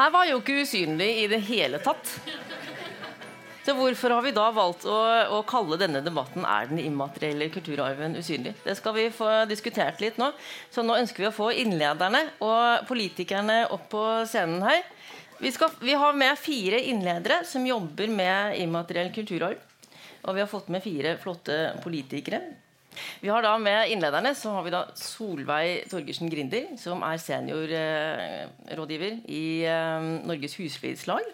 Her var jo ikke usynlig i det hele tatt. Så hvorfor har vi da valgt å, å, kalle denne debatten 'Er den immaterielle kulturarven usynlig?' Det skal vi få diskutert litt nå. Så nå ønsker vi å få innlederne og politikerne opp på scenen her. Vi, skal, vi har med fire innledere som jobber med immateriell kulturarv. Og vi har fått med fire flotte politikere. Vi har da Med innlederne så har vi da Solveig Torgersen Grinder, som er seniorrådgiver eh, i eh, Norges Husflidslag.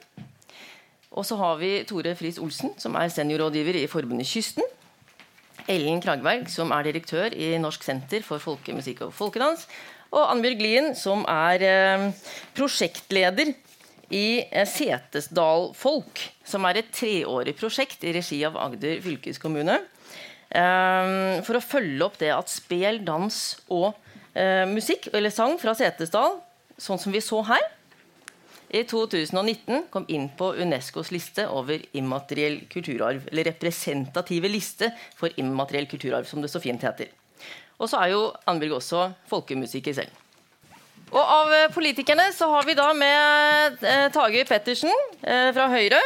Og så har vi Tore Friis Olsen, som er seniorrådgiver i Forbundet Kysten. Ellen Kragberg, som er direktør i Norsk senter for folkemusikk og folkedans. Og Annbjørg Lien, som er eh, prosjektleder i Setesdal Folk, som er et treårig prosjekt i regi av Agder fylkeskommune. Eh, for å følge opp det at spel, dans og eh, musikk, eller sang fra Setesdal, sånn som vi så her, i 2019 kom inn på Unescos liste over immateriell kulturarv. Eller representative liste for immateriell kulturarv, som det så fint heter. Og så er jo Annbjørg også folkemusiker selv. Og av politikerne så har vi da med eh, Tage Pettersen eh, fra Høyre.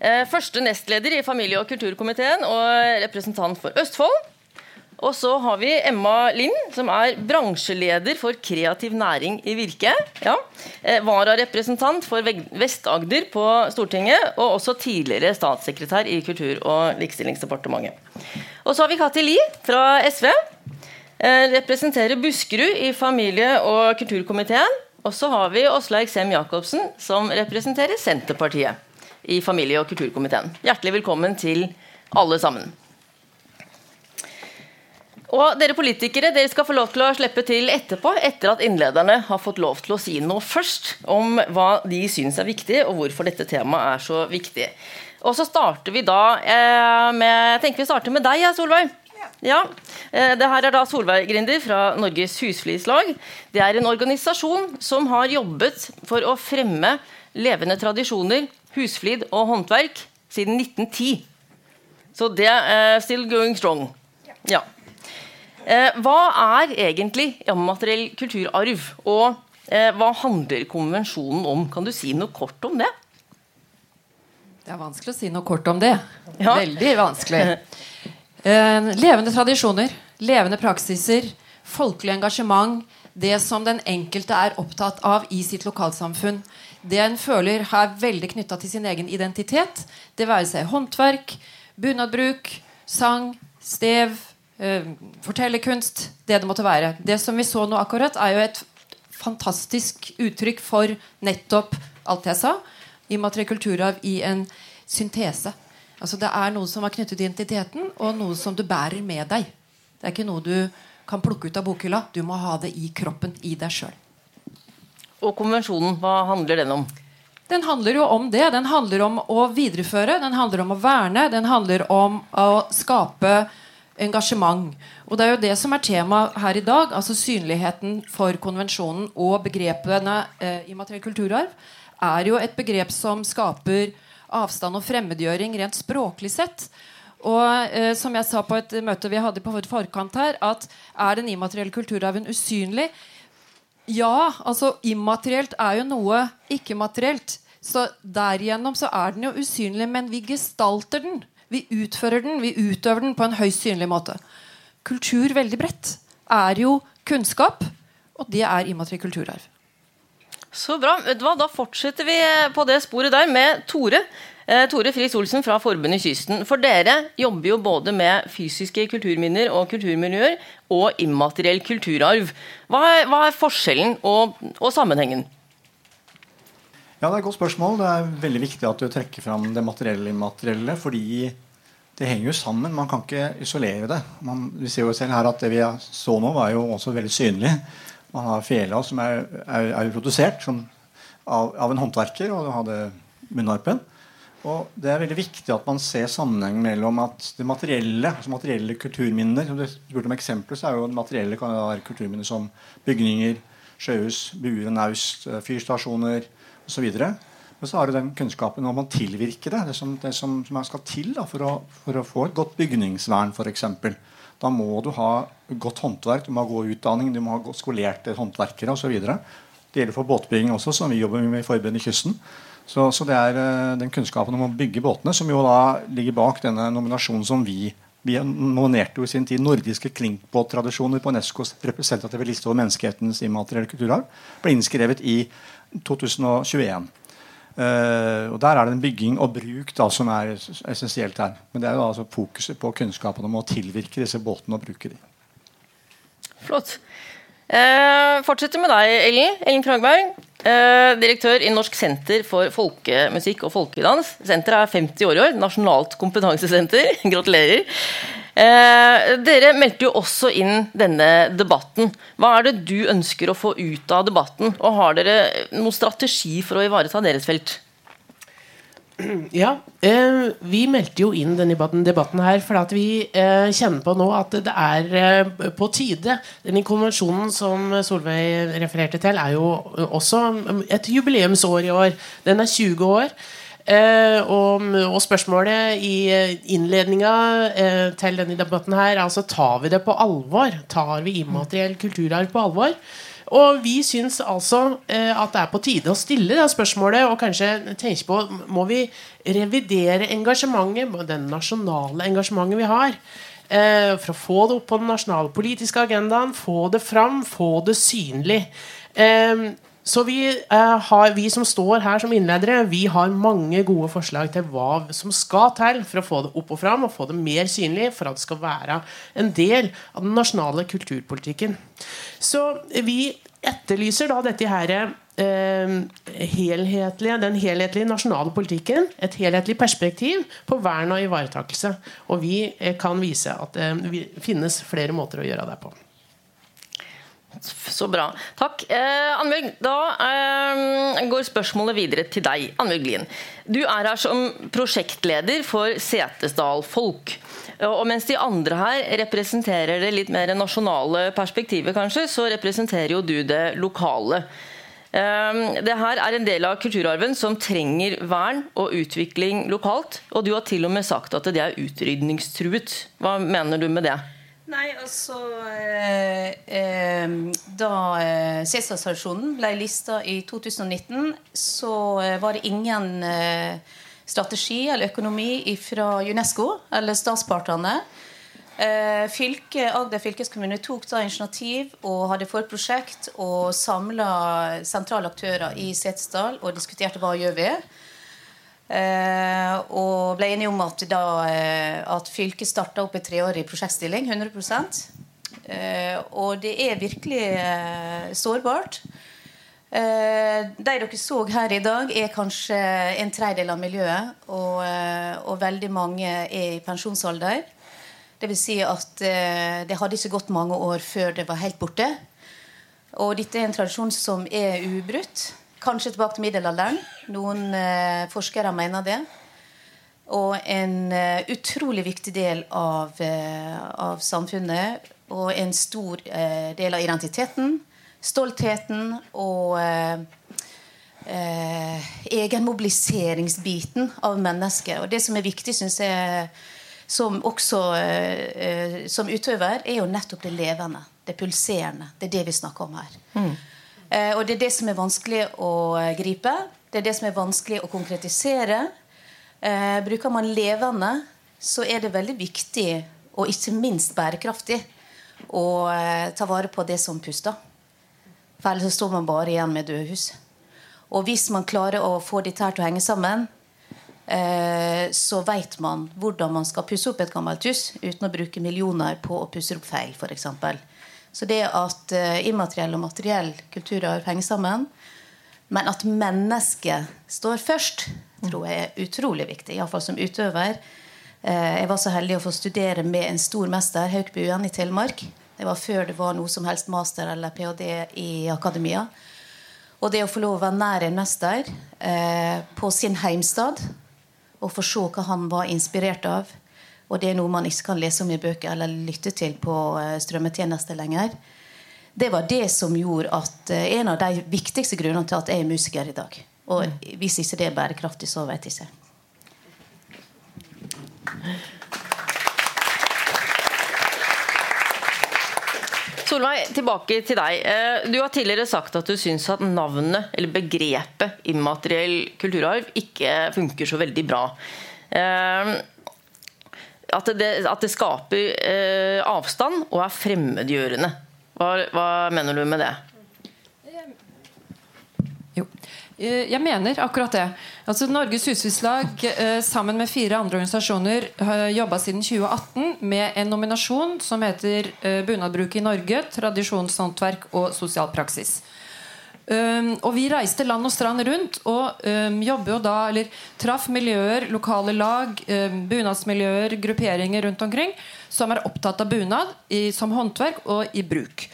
Eh, første nestleder i familie- og kulturkomiteen og representant for Østfold. Og så har vi Emma Lind, som er bransjeleder for kreativ næring i Virke. Ja. Eh, Vararepresentant for Vest-Agder på Stortinget, og også tidligere statssekretær i Kultur- og likestillingsdepartementet. Og så har vi Kati Li fra SV. Eh, representerer Buskerud i familie- og kulturkomiteen. Og så har vi Åslaug Sem Jacobsen, som representerer Senterpartiet i familie- og kulturkomiteen. Hjertelig velkommen til alle sammen. Og dere politikere dere skal få lov til å slippe til etterpå, etter at innlederne har fått lov til å si noe først om hva de syns er viktig, og hvorfor dette temaet er så viktig. Og så starter vi da eh, med Jeg tenker vi starter med deg, ja, Solveig. Ja, eh, det her er da Solveig Grinder fra Norges Husflidslag. Det er en organisasjon som har jobbet for å fremme levende tradisjoner, husflid og håndverk siden 1910. Så det er still going strong. Ja. Eh, hva er egentlig immateriell kulturarv, og eh, hva handler konvensjonen om? Kan du si noe kort om det? Det er vanskelig å si noe kort om det. Ja. Veldig vanskelig. Eh, levende tradisjoner, levende praksiser, folkelig engasjement. Det som den enkelte er opptatt av i sitt lokalsamfunn. Det en føler er veldig knytta til sin egen identitet. Det være seg håndverk, bunadbruk, sang, stev, eh, fortellerkunst, det det måtte være. Det som vi så nå akkurat, er jo et fantastisk uttrykk for nettopp alt jeg sa. i kulturarv i en syntese. Altså Det er noe som er knyttet til identiteten, og noe som du bærer med deg. Det er ikke noe du kan plukke ut av bokhylla. Du må ha det i kroppen, i deg sjøl. Og konvensjonen, hva handler den om? Den handler jo om det. Den handler om å videreføre, den handler om å verne, den handler om å skape engasjement. Og Det er jo det som er tema her i dag. altså Synligheten for konvensjonen og begrepene eh, immateriell kulturarv er jo et begrep som skaper avstand og fremmedgjøring rent språklig sett. Og eh, som jeg sa på et møte vi hadde på forkant her, at er den immaterielle kulturarven usynlig? Ja, altså immaterielt er jo noe ikke-materielt. Så derigjennom så er den jo usynlig, men vi gestalter den. Vi utfører den, vi utøver den på en høyst synlig måte. Kultur veldig bredt er jo kunnskap, og det er immateriell kulturarv. Så bra. Da fortsetter vi på det sporet der med Tore. Eh, Tore Friis Olsen fra Forbundet Kysten. For dere jobber jo både med fysiske kulturminner og kulturmiljøer og immateriell kulturarv. Hva er, hva er forskjellen og, og, sammenhengen? Ja, Det er et godt spørsmål. Det er veldig viktig at du trekker fram det materielle immaterielle. Fordi det henger jo sammen. Man kan ikke isolere det. Man, vi ser jo selv her at Det vi så nå, var jo også veldig synlig. Man har fela som er, er, er produsert som, av, av, en håndverker, og du hadde munnharpen. Og Det er veldig viktig at man ser sammenhengen mellom at det materielle altså materielle kulturminner som du spurte om eksempler, så er jo det materielle kan være kulturminner som bygninger, sjøhus, buer naust, fyrstasjoner osv. Men så har du den kunnskapen om å tilvirke det, det som, det som, som skal til da, for, å, for, å, få et godt bygningsvern f.eks. Da må du ha godt håndverk, du må ha god utdanning, du må ha skolerte håndverkere osv. Det gjelder for båtbygging også, som vi jobber med i Forbundet Kysten. Så, så, det er uh, den kunnskapen om å bygge båtene som jo da ligger bak denne nominasjonen som vi vi nominerte jo i sin tid nordiske klinkbåttradisjoner på Unescos representative liste over menneskehetens immaterielle kulturarv. ble innskrevet i 2021. Uh, og Der er det en bygging og bruk da, som er essensielt her. Men det er jo altså fokuset på kunnskapen om å tilvirke disse båtene og bruke dem. Flott. Uh, fortsetter med deg, Ellen. Ellen Kragberg. Uh, direktør i Norsk senter for folkemusikk og folkedans. Senteret er 50 år i år. Nasjonalt kompetansesenter. Gratulerer. dere meldte jo også inn denne debatten. Hva er det du ønsker å få ut av debatten? Og har dere noen strategi for å ivareta deres felt? Ja, eh, vi meldte jo inn denne debatten, her fordi vi eh, kjenner på nå at det er eh, på tide. Denne konvensjonen som Solveig refererte til, er jo også et jubileumsår i år. Den er 20 år. Eh, og, og, spørsmålet i innledninga eh, til denne debatten her altså tar vi det på alvor? Tar vi immateriell kulturarv på alvor? Og vi syns altså eh, at det er på tide å stille det spørsmålet og kanskje tenke på må vi revidere engasjementet, det nasjonale engasjementet vi har. Eh, for å få det opp på den nasjonale politiske agendaen, få det fram, få det synlig. Eh, så vi, eh, har, vi, som står her som innledere, vi har mange gode forslag til hva som skal til for å få det opp og fram og få det mer synlig, for at det skal være en del av den nasjonale kulturpolitikken. Så vi etterlyser da dette her eh, helhetlige, den helhetlige nasjonale politikken. Et helhetlig perspektiv på vern og ivaretakelse. Og vi eh, kan vise at eh, det finnes flere måter å gjøre det på. Så bra. Takk. Eh, Annbjørg, da eh, går spørsmålet videre til deg. Annbjørg Lien. Du er her som prosjektleder for Setesdal Folk. Og mens de andre her representerer det litt mer nasjonale perspektivet, kanskje, så representerer jo du det lokale. Eh, det her er en del av kulturarven som trenger vern og utvikling lokalt. Og du har til og med sagt at det er utrydningstruet. Hva mener du med det? Nei, altså eh, eh, Da eh, CESA-stasjonen ble lista i 2019, så eh, var det ingen eh, strategi eller økonomi fra UNESCO eller statspartene. Eh, fylke, Agder fylkeskommune tok da initiativ og hadde forprosjekt og samla sentrale aktører i Setesdal og diskuterte hva gjør vi og ble enige om at, da, uh, at fylket starta opp en treårig prosjektstilling. 100 uh, Og det er virkelig sårbart. de dere så her i dag, er kanskje en tredjedel av miljøet. Og, og, veldig mange er i pensjonsalder. Vil si at det hadde ikke gått mange år før det var helt borte. Og dette er en tradisjon som er ubrutt. Kanskje tilbake til middelalderen. Noen eh, forskere mener det. Og en eh, utrolig viktig del av, eh, av, samfunnet. Og en stor uh, del av identiteten, stoltheten og egenmobiliseringsbiten av mennesket. Og det som er viktig, syns jeg, som også som utøver, er jo nettopp det levende. Det pulserende. Det er det vi snakker om her. Mm. Eh, og det er det som er vanskelig å eh, gripe. Det er det som er vanskelig å konkretisere. Eh, bruker man levende, så er det veldig viktig, og ikke minst bærekraftig, å ta vare på det som puster. For ellers står man bare igjen med døde hus. Og hvis man klarer å få dette her til å henge sammen, så vet man hvordan man skal pusse opp et gammelt hus uten å bruke millioner på å pusse opp feil, f.eks. Så det at uh, immateriell og materiell kulturarv henger sammen, men at mennesket står først, tror jeg er utrolig viktig. Iallfall som utøver. Uh, jeg var så heldig å få studere med en stor mester, Haukbuen i Telemark. Det var før det var noe som helst master eller ph.d. i akademia. Og det å få lov å være nær en mester uh, på sin heimstad og få se hva han var inspirert av, og det er noe man ikke kan lese om i bøker eller lytte til på eh, strømmetjenester lenger. Det var det som gjorde at eh, en av de viktigste grunnene til at jeg er musiker i dag. Og mm. hvis ikke det er bærekraftig, så vet jeg ikke. Solveig, tilbake til deg. Eh, du har tidligere sagt at du syns at navnet, eller begrepet immateriell kulturarv ikke funker så veldig bra. Eh, at det, at det skaper eh, avstand og er fremmedgjørende. Hva, hva mener du med det? Jo. Eh, jeg mener akkurat det. Altså Norges Husflidslag eh, sammen med fire andre organisasjoner har jobba siden 2018 med en nominasjon som heter 'Bunadbruket i Norge tradisjonshåndverk og sosial praksis'. Um, og Vi reiste land og strand rundt og um, jo da, eller traff miljøer, lokale lag, um, bunadsmiljøer, grupperinger rundt omkring som er opptatt av bunad i, som håndverk og i bruk.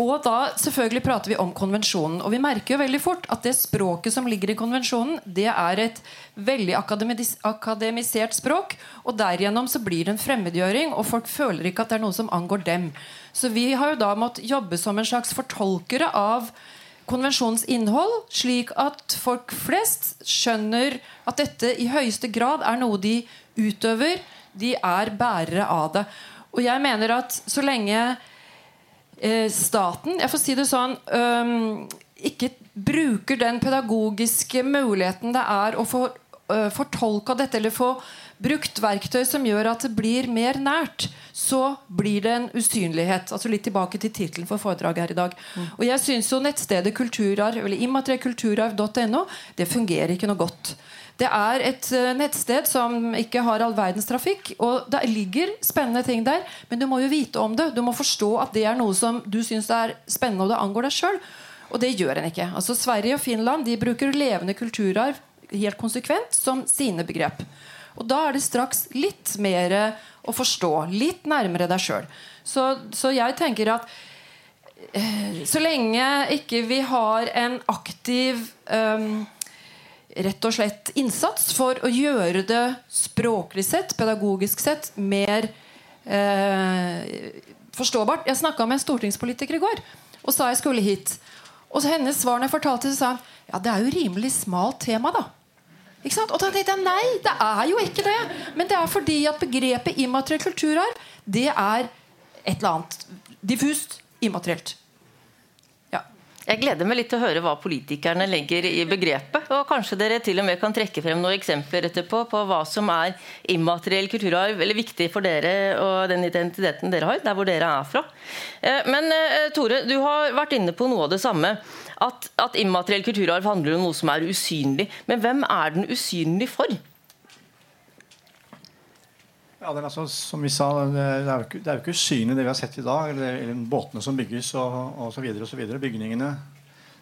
Og da selvfølgelig prater vi om konvensjonen. Og vi merker jo veldig fort at det språket som ligger i konvensjonen, det er et veldig akademis akademisert språk. Og derigjennom så blir det en fremmedgjøring, og folk føler ikke at det er noe som angår dem. Så vi har jo da måttet jobbe som en slags fortolkere av konvensjonens innhold, slik at folk flest skjønner at dette i høyeste grad er noe de utøver. De er bærere av det. Og jeg mener at så lenge eh, staten jeg får si det sånn øhm, ikke bruker den pedagogiske muligheten det er å få øh, fortolka dette, eller få brukt verktøy som gjør at det blir mer nært, så blir det en usynlighet. Altså Litt tilbake til tittelen for foredraget her i dag. Mm. Og jeg syns jo nettstedet kulturarv, eller immateriellkulturarv.no, det fungerer ikke noe godt. Det er et uh, nettsted som ikke har all verdens trafikk. Og det ligger spennende ting der, men du må jo vite om det. Du må forstå at det er noe som du syns er spennende, og det angår deg sjøl. Og det gjør en ikke. Altså Sverige og Finland de bruker levende kulturarv helt konsekvent som sine begrep. Og da er det straks litt mer å forstå. Litt nærmere deg sjøl. Så, så, jeg tenker at eh, så lenge ikke vi har en aktiv um, rett og slett innsats for å gjøre det språklig sett, pedagogisk sett, mer eh, forståbart. Jeg snakka med en stortingspolitiker i går og sa jeg skulle hit. Og hennes svar når jeg fortalte det, sa hun ja, det er jo rimelig smalt tema, da. Og da tenkte jeg nei, det er jo ikke det. Men det er fordi at begrepet immateriell kulturarv det er et eller annet diffust immaterielt. Jeg gleder meg litt til å høre hva politikerne legger i begrepet. Og kanskje dere til og med kan trekke frem noen eksempler etterpå på hva som er immateriell kulturarv, eller viktig for dere og den identiteten dere har, der hvor dere er fra. Eh, men eh, Tore, du har vært inne på noe av det samme at, at immateriell kulturarv handler om noe som er usynlig. Men hvem er den usynlig for? Ja, det er altså, som vi sa, det er, jo ikke, det ikke usynlig det vi har sett i dag. Eller, eller båtene som bygges og, og så videre og så videre, bygningene.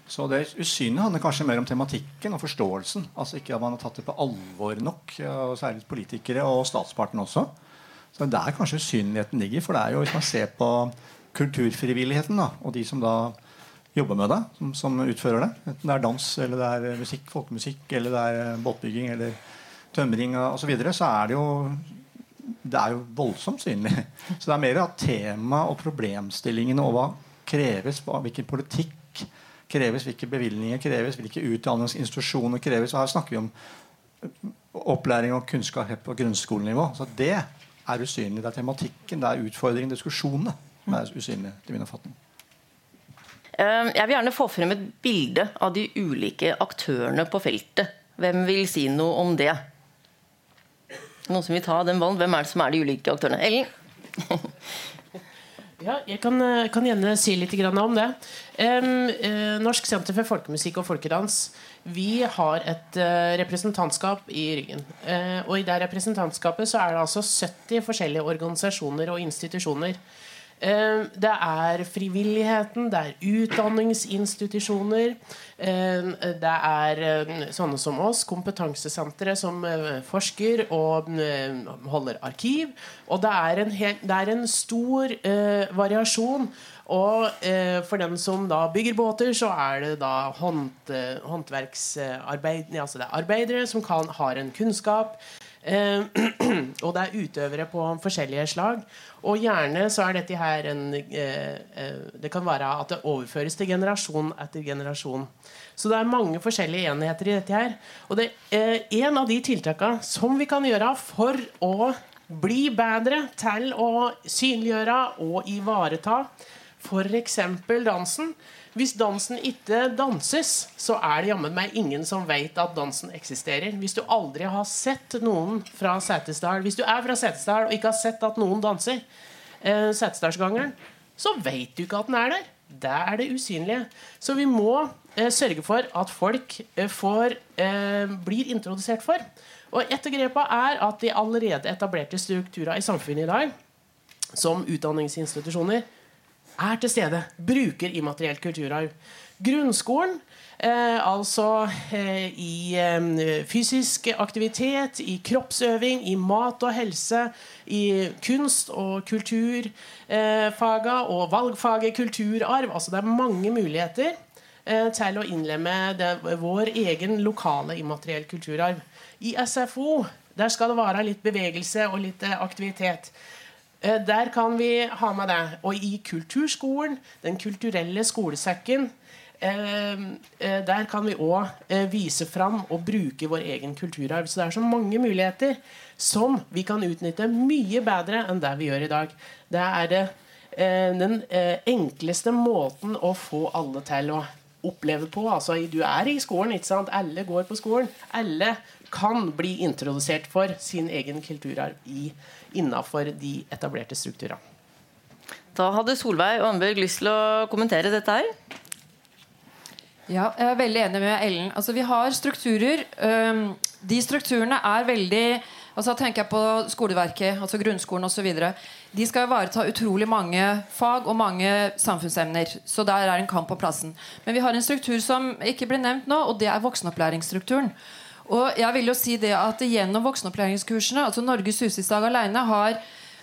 Så det usynlige handler kanskje mer om tematikken og forståelsen. Altså ikke at man har tatt det på alvor nok, og særlig politikere og statsparten også. Så det er kanskje usynligheten ligger. For det er jo, hvis man ser på kulturfrivilligheten da, og de som da jobber med det, som, som, utfører det. Enten det er dans, eller det er musikk, folkemusikk, eller det er eh, båtbygging eller tømring osv., så, videre, så er det jo det er jo voldsomt synlig. Så det er mer at temaet og problemstillingene og hva kreves, hvilken politikk kreves, hvilke bevilgninger kreves, hvilke utdanningsinstitusjoner kreves. Og her snakker vi om opplæring og kunnskap på grunnskolenivå. Så det er usynlig. Det er tematikken, det er utfordringen, diskusjonene som er usynlige til min oppfatning. Ehm, jeg vil gjerne få frem et bilde av de ulike aktørene på feltet. Hvem vil si noe om det? Noen som vil ta den ballen? Hvem er det som er de ulike aktørene? Ellen? ja, jeg kan, eh, kan, gjerne si litt om det. Uh, Norsk senter for folkemusikk og folkedans vi har et representantskap i ryggen. Og I det representantskapet så er det altså 70 forskjellige organisasjoner og institusjoner Eh, det er frivilligheten, det er utdanningsinstitusjoner. Eh, det er eh, sånne som oss, kompetansesentre som forsker og holder arkiv. Og det er en, hel, det er en stor variasjon. Og eh, for den som da bygger båter, så er det da hånd, håndverksarbeid altså det er arbeidere som kan, har en kunnskap. Eh, og det er utøvere på forskjellige slag. Og gjerne så er dette her en eh, eh, Det kan være at det overføres til generasjon etter generasjon. Så det er mange forskjellige enheter i dette her. Og det er en av de tiltakene som vi kan gjøre for å bli bedre til å synliggjøre og ivareta F.eks. dansen. Hvis dansen ikke danses, så er det jammen meg ingen som vet at dansen eksisterer. Hvis du aldri har sett noen fra Setesdal Hvis du er fra Setesdal og ikke har sett at noen danser, eh, Setesdalsgangeren, så vet du ikke at den er der. Det er det usynlige. Så vi må eh, sørge for at folk eh, får, eh, blir introdusert for. Og Et av grepene er at de allerede etablerte strukturer i samfunnet i dag, som utdanningsinstitusjoner, er til stede. Bruker immateriell kulturarv. Grunnskolen Eh, altså eh, i eh, fysisk aktivitet, i kroppsøving, i mat og helse, i kunst- og kulturfaga og valgfaget kulturarv. Altså det er mange muligheter eh, til å innlemme det, vår egen lokale immateriell kulturarv. I SFO der skal det være litt bevegelse og litt eh, aktivitet. Der kan vi ha med det. Og i kulturskolen, Den kulturelle skolesekken, Ehm, eh, der kan vi òg eh, vise fram og bruke vår egen kulturarv. Så det er så mange muligheter som vi kan utnytte mye bedre enn det vi gjør i dag. Det er eh, den enkleste måten å få alle til å oppleve på. Altså, du er i skolen, ikke sant? alle går på skolen. Alle kan bli introdusert for sin egen kulturarv innafor de etablerte strukturene. Da hadde Solveig og Anbjørg lyst til å kommentere dette her. Ja, jeg er veldig enig med Ellen. Altså, vi har strukturer. De strukturene er veldig altså tenker jeg på skoleverket, altså grunnskolen osv. De skal ivareta utrolig mange fag og mange samfunnsemner. Så der er en kamp på plassen. Men vi har en struktur som ikke ble nevnt nå, og det er voksenopplæringsstrukturen. Og jeg vil jo si det at Gjennom voksenopplæringskursene altså Norges husflidslag alene har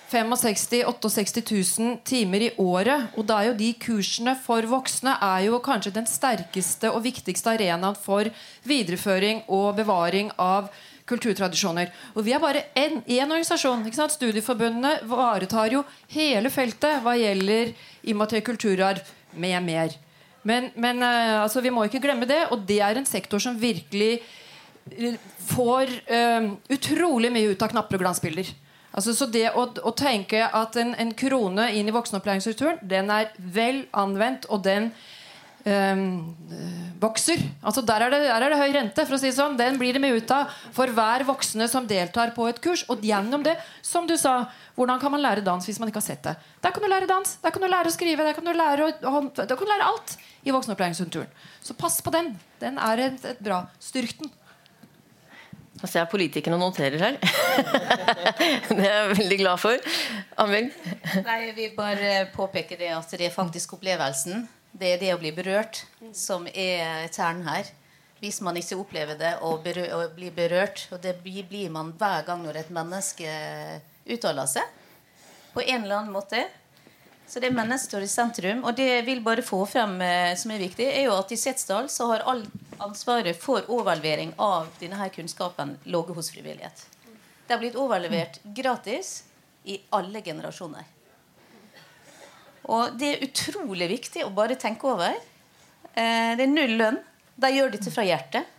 65 68 000 timer i året. Og da er jo de kursene for voksne er jo kanskje den sterkeste og viktigste arenaen for videreføring og bevaring av kulturtradisjoner. Og vi er bare én organisasjon. ikke sant? Studieforbundene varetar jo hele feltet hva gjelder immateriell kulturarv med mer. Men, men uh, altså, vi må ikke glemme det, og det er en sektor som virkelig får uh, utrolig mye ut av knapper og glansbilder. Altså, så det å, å tenke at en, en, krone inn i voksenopplæringsstrukturen, den er vel anvendt, og den um, vokser. Altså, der er, det, der er, det, høy rente, for å si det sånn. Den blir det mye ut av for hver voksne som deltar på et kurs. Og gjennom det, som du sa, hvordan kan man lære dans hvis man ikke har sett det? Der kan du lære dans, der kan du lære å skrive, der kan du lære, å, der kan du lære alt i voksenopplæringsstrukturen. Så pass på den. Den er et, et bra. Styrk den. Ser jeg politikerne noterer her. det er jeg veldig glad for. Amund? Nei, Jeg vil bare påpeke det at det er faktisk opplevelsen. Det er det å bli berørt som er kjernen her. Hvis man ikke opplever det og, berør, og blir berørt, og det blir man hver gang når et menneske uttaler seg, på en eller annen måte, så det er mennesket står i sentrum. Og det jeg vil bare få frem eh, som er viktig, er jo at i Setesdal så har all ansvaret for overlevering av denne her kunnskapen ligget hos frivillighet. Det har blitt overlevert gratis i alle generasjoner. Og det er utrolig viktig å bare tenke over. Eh, det er null lønn. De gjør dette fra hjertet.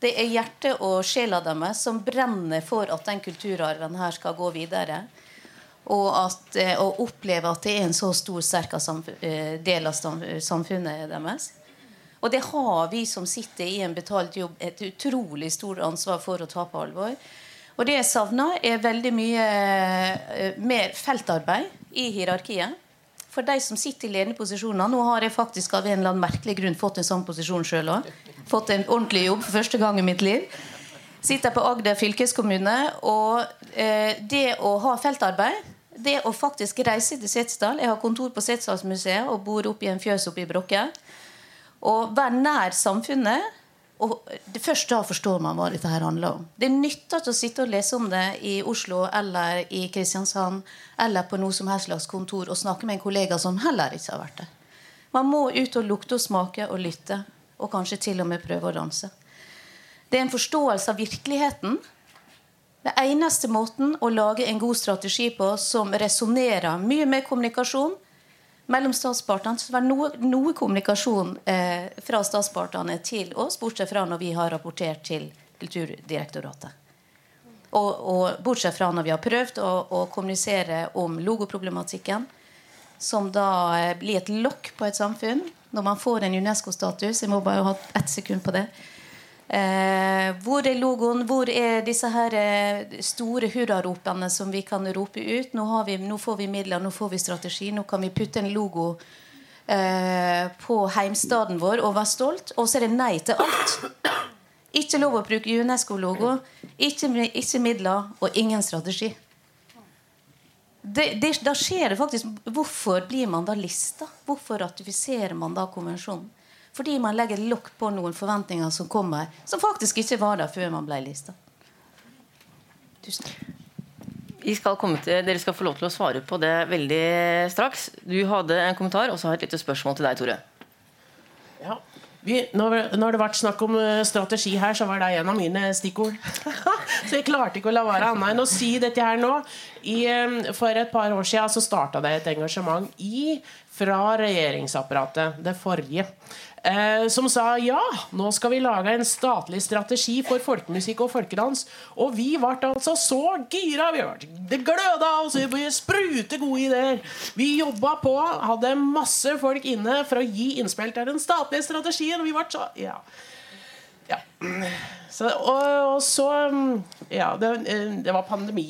Det er hjertet og sjela deres som brenner for at den kulturarven her skal gå videre og at, eh, å oppleve at det er en så stor, sterk eh, del av samfunnet deres. Og det har vi som sitter i en betalt jobb, et utrolig stort ansvar for å ta på alvor. Og det jeg savner, er veldig mye eh, mer feltarbeid i hierarkiet. For de som sitter i ledende posisjoner Nå har jeg faktisk av en eller annen merkelig grunn fått en sånn posisjon sjøl òg. Fått en ordentlig jobb for første gang i mitt liv. Sitter på Agder fylkeskommune. Og eh, det å ha feltarbeid det å faktisk reise til Setesdal Jeg har kontor på Setesdalsmuseet og bor oppe i en fjøs oppe i Brokke. Og være nær samfunnet. Og det Først da forstår man hva dette her handler om. Det nytter ikke å sitte og lese om det i Oslo eller i Kristiansand eller på noe som helst slags kontor og snakke med en kollega som heller ikke har vært der. Man må ut og lukte og smake og lytte, og kanskje til og med prøve å danse. Det er en forståelse av virkeligheten det eneste måten å lage en god strategi på som resonnerer mye med kommunikasjon mellom statspartene Så det noe, noe kommunikasjon eh, fra statspartene til oss, bortsett fra når vi har rapportert til Kulturdirektoratet. Og, og bortsett fra når vi har prøvd å, å kommunisere om logoproblematikken. som da eh, blir et lokk på et samfunn når man får en Unesco-status. Jeg må bare ha ett sekund på det. Eh, hvor er logoen? Hvor er disse her eh, store hurraropene som vi kan rope ut? Nå, vi, nå, får vi midler, nå får vi strategi, nå kan vi putte en logo eh, på heimstaden vår og være stolt. Og så er det nei til alt. Ikke lov å bruke Unesco-logo, ikke, ikke midler og ingen strategi det, det, da skjer det faktisk Hvorfor blir man da lista? Hvorfor ratifiserer man da konvensjonen? Fordi man legger lokk på noen forventninger som kommer, som faktisk ikke var der før man ble lista. Tusen Vi skal komme til, Dere skal få lov til å svare på det veldig straks. Du hadde en kommentar, og så har jeg et lite spørsmål til deg, Tore. Ja, vi, når, når, det ble snakk om eh, strategi her, så var det en av mine stikkord. så jeg klarte ikke å la være annet enn å si dette her nå. I, for et par år siden så starta det et engasjement i, fra regjeringsapparatet, det forrige, eh, som sa ja, nå skal vi lage en statlig strategi for folkemusikk og folkedans. Og vi ble altså så gira. Vi ble, det gløda av oss. Vi sprute gode ideer. Vi jobba på, hadde masse folk inne for å gi innspill til den statlige strategien. Og vi ble så ja. Så, og, og, så Ja, det, det var pandemi.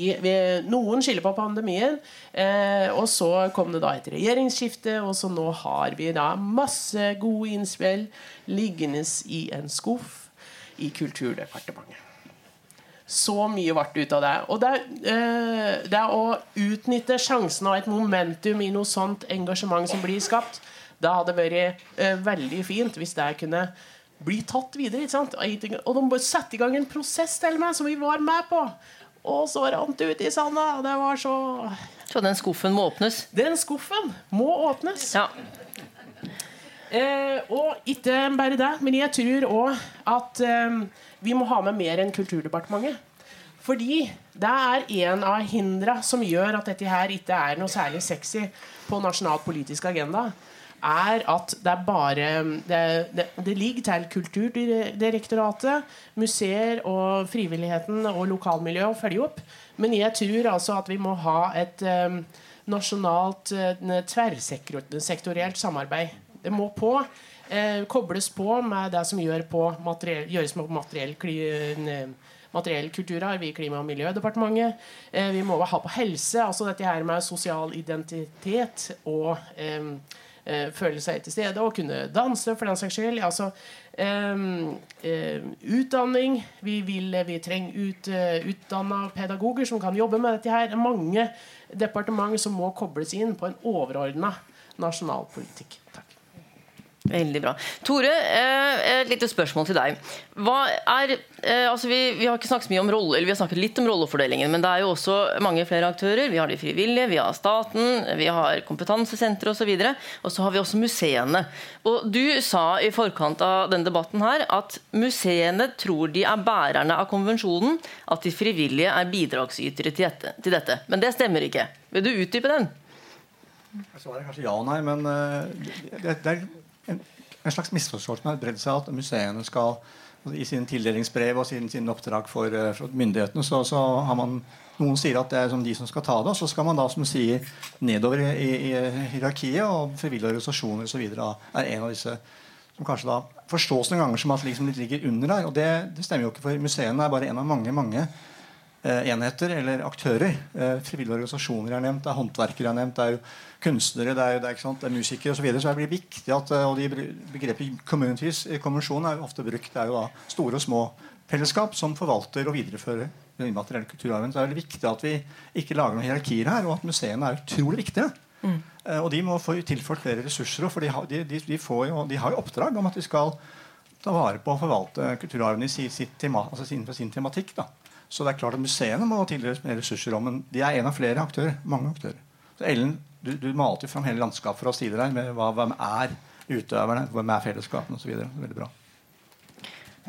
Noen skylder på pandemien. Eh, og så kom det da et regjeringsskifte, og så nå har vi da masse gode innspill liggende i en skuff i Kulturdepartementet. Så mye ble ut av det. Og det, eh, det å utnytte sjansen av et momentum i noe sånt engasjement som blir skapt, det hadde vært eh, veldig fint hvis det kunne bli tatt videre. ikke sant? Og de bare sette i gang en prosess til meg som vi var med på. Og så rant det ut i sanda. Det var så Så den skuffen må åpnes? Den skuffen må åpnes. Ja. Eh, og ikke bare det, men jeg tror òg at eh, vi må ha med mer enn Kulturdepartementet. Fordi det er en av hindra som gjør at dette her ikke er noe særlig sexy på nasjonal politisk agenda er at det er bare Det, det, det ligger til Kulturdirektoratet, museer og frivilligheten og lokalmiljøet å følge opp. Men jeg tror altså at vi må ha et um, nasjonalt uh, tverrsektorielt samarbeid. Det må på. Eh, kobles på med det som gjør på materiell, gjøres med materiell, materiell kulturarv i Klima- og miljødepartementet. Eh, vi må ha på helse, altså dette her med sosial identitet og um, eh, føle seg til stede og kunne danse, for den saks skyld. Altså, eh, utdanning. Vi, vil, vi trenger ut, uh, utdanna pedagoger som kan jobbe med dette her. Er mange departement som må kobles inn på en overordna nasjonal politikk. Veldig bra. Tore, eh, et lite spørsmål til deg. Er, eh, altså vi, vi, har ikke snakket mye om rolle, eller vi har snakket litt om rollefordelingen, men det er jo også mange flere aktører. Vi har de frivillige, vi har staten, vi har kompetansesentre osv. Og, så har vi også museene. Og Du sa i forkant av denne debatten her at museene tror de er bærerne av konvensjonen, at de frivillige er bidragsytere til dette. Men det stemmer ikke. Vil du utdype den? Svaret er kanskje ja og nei, men uh, det, det, er en, en slags misforståelse har bredd seg at museene skal i sine tildelingsbrev og sine, sine oppdrag for, uh, for myndighetene så, så, har man noen sier at det er som de som skal ta det, og så skal man da som sier nedover i, i, hierarkiet, og frivillige organisasjoner osv. er en av disse som kanskje da forstås noen ganger som at liksom de ligger under der. og det, det stemmer jo ikke, for museene er bare en av mange mange eh, enheter eller aktører. Eh, frivillige organisasjoner er nevnt, det er håndverkere er nevnt, det er jo kunstnere, det er, det er, det er musikere osv. Så, videre, så det blir viktig at eh, og de Begrepet 'communities' i konvensjonen er jo ofte brukt. Det er jo da store og små fellesskap som forvalter og viderefører den immaterielle kulturarven. Så det er veldig viktig at vi ikke lager noen hierarkier her, og at museene er utrolig viktige. Mm. Og de må få tilført flere ressurser, for de har, de, de, de, jo, de har jo oppdrag om at de skal ta vare på og forvalte kulturarven i sitt, sitt tema, altså sin, sin tematikk. da. Så det er klart at museene må tildeles mer ressurser. Om, men de er en av flere aktører. mange aktører. Så Ellen du, du må alltid fram hele landskapet for oss tidligere med hva, hvem er utøverne, hvem er fellesskapene osv. Veldig bra.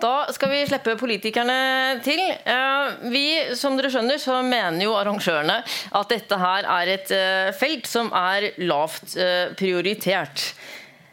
Da skal vi slippe politikerne til. Eh, vi, som dere skjønner, så mener jo arrangørene at dette her er et eh, felt som er lavt eh, prioritert.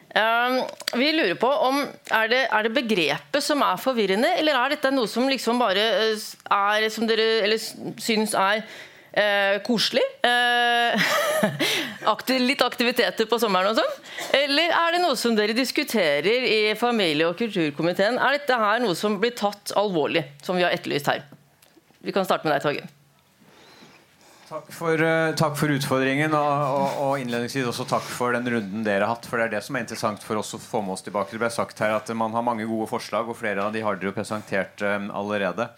Vi lurer på om er det, er det begrepet som er forvirrende, eller er dette noe som liksom bare er som dere eller syns er Eh, koselig. Eh, aktiv, litt aktiviteter på sommeren og sånn? Eller er det noe som dere diskuterer i familie- og kulturkomiteen? Er dette her noe som blir tatt alvorlig, som vi har etterlyst her? Vi kan starte med deg, Torgeir. Takk for, uh, takk for utfordringen, og, og, og, innledningsvis også takk for den runden dere har hatt. For det er det som er interessant for oss å få med oss tilbake. Det ble sagt her at man har mange gode forslag, og flere av de har dere jo presentert uh, allerede.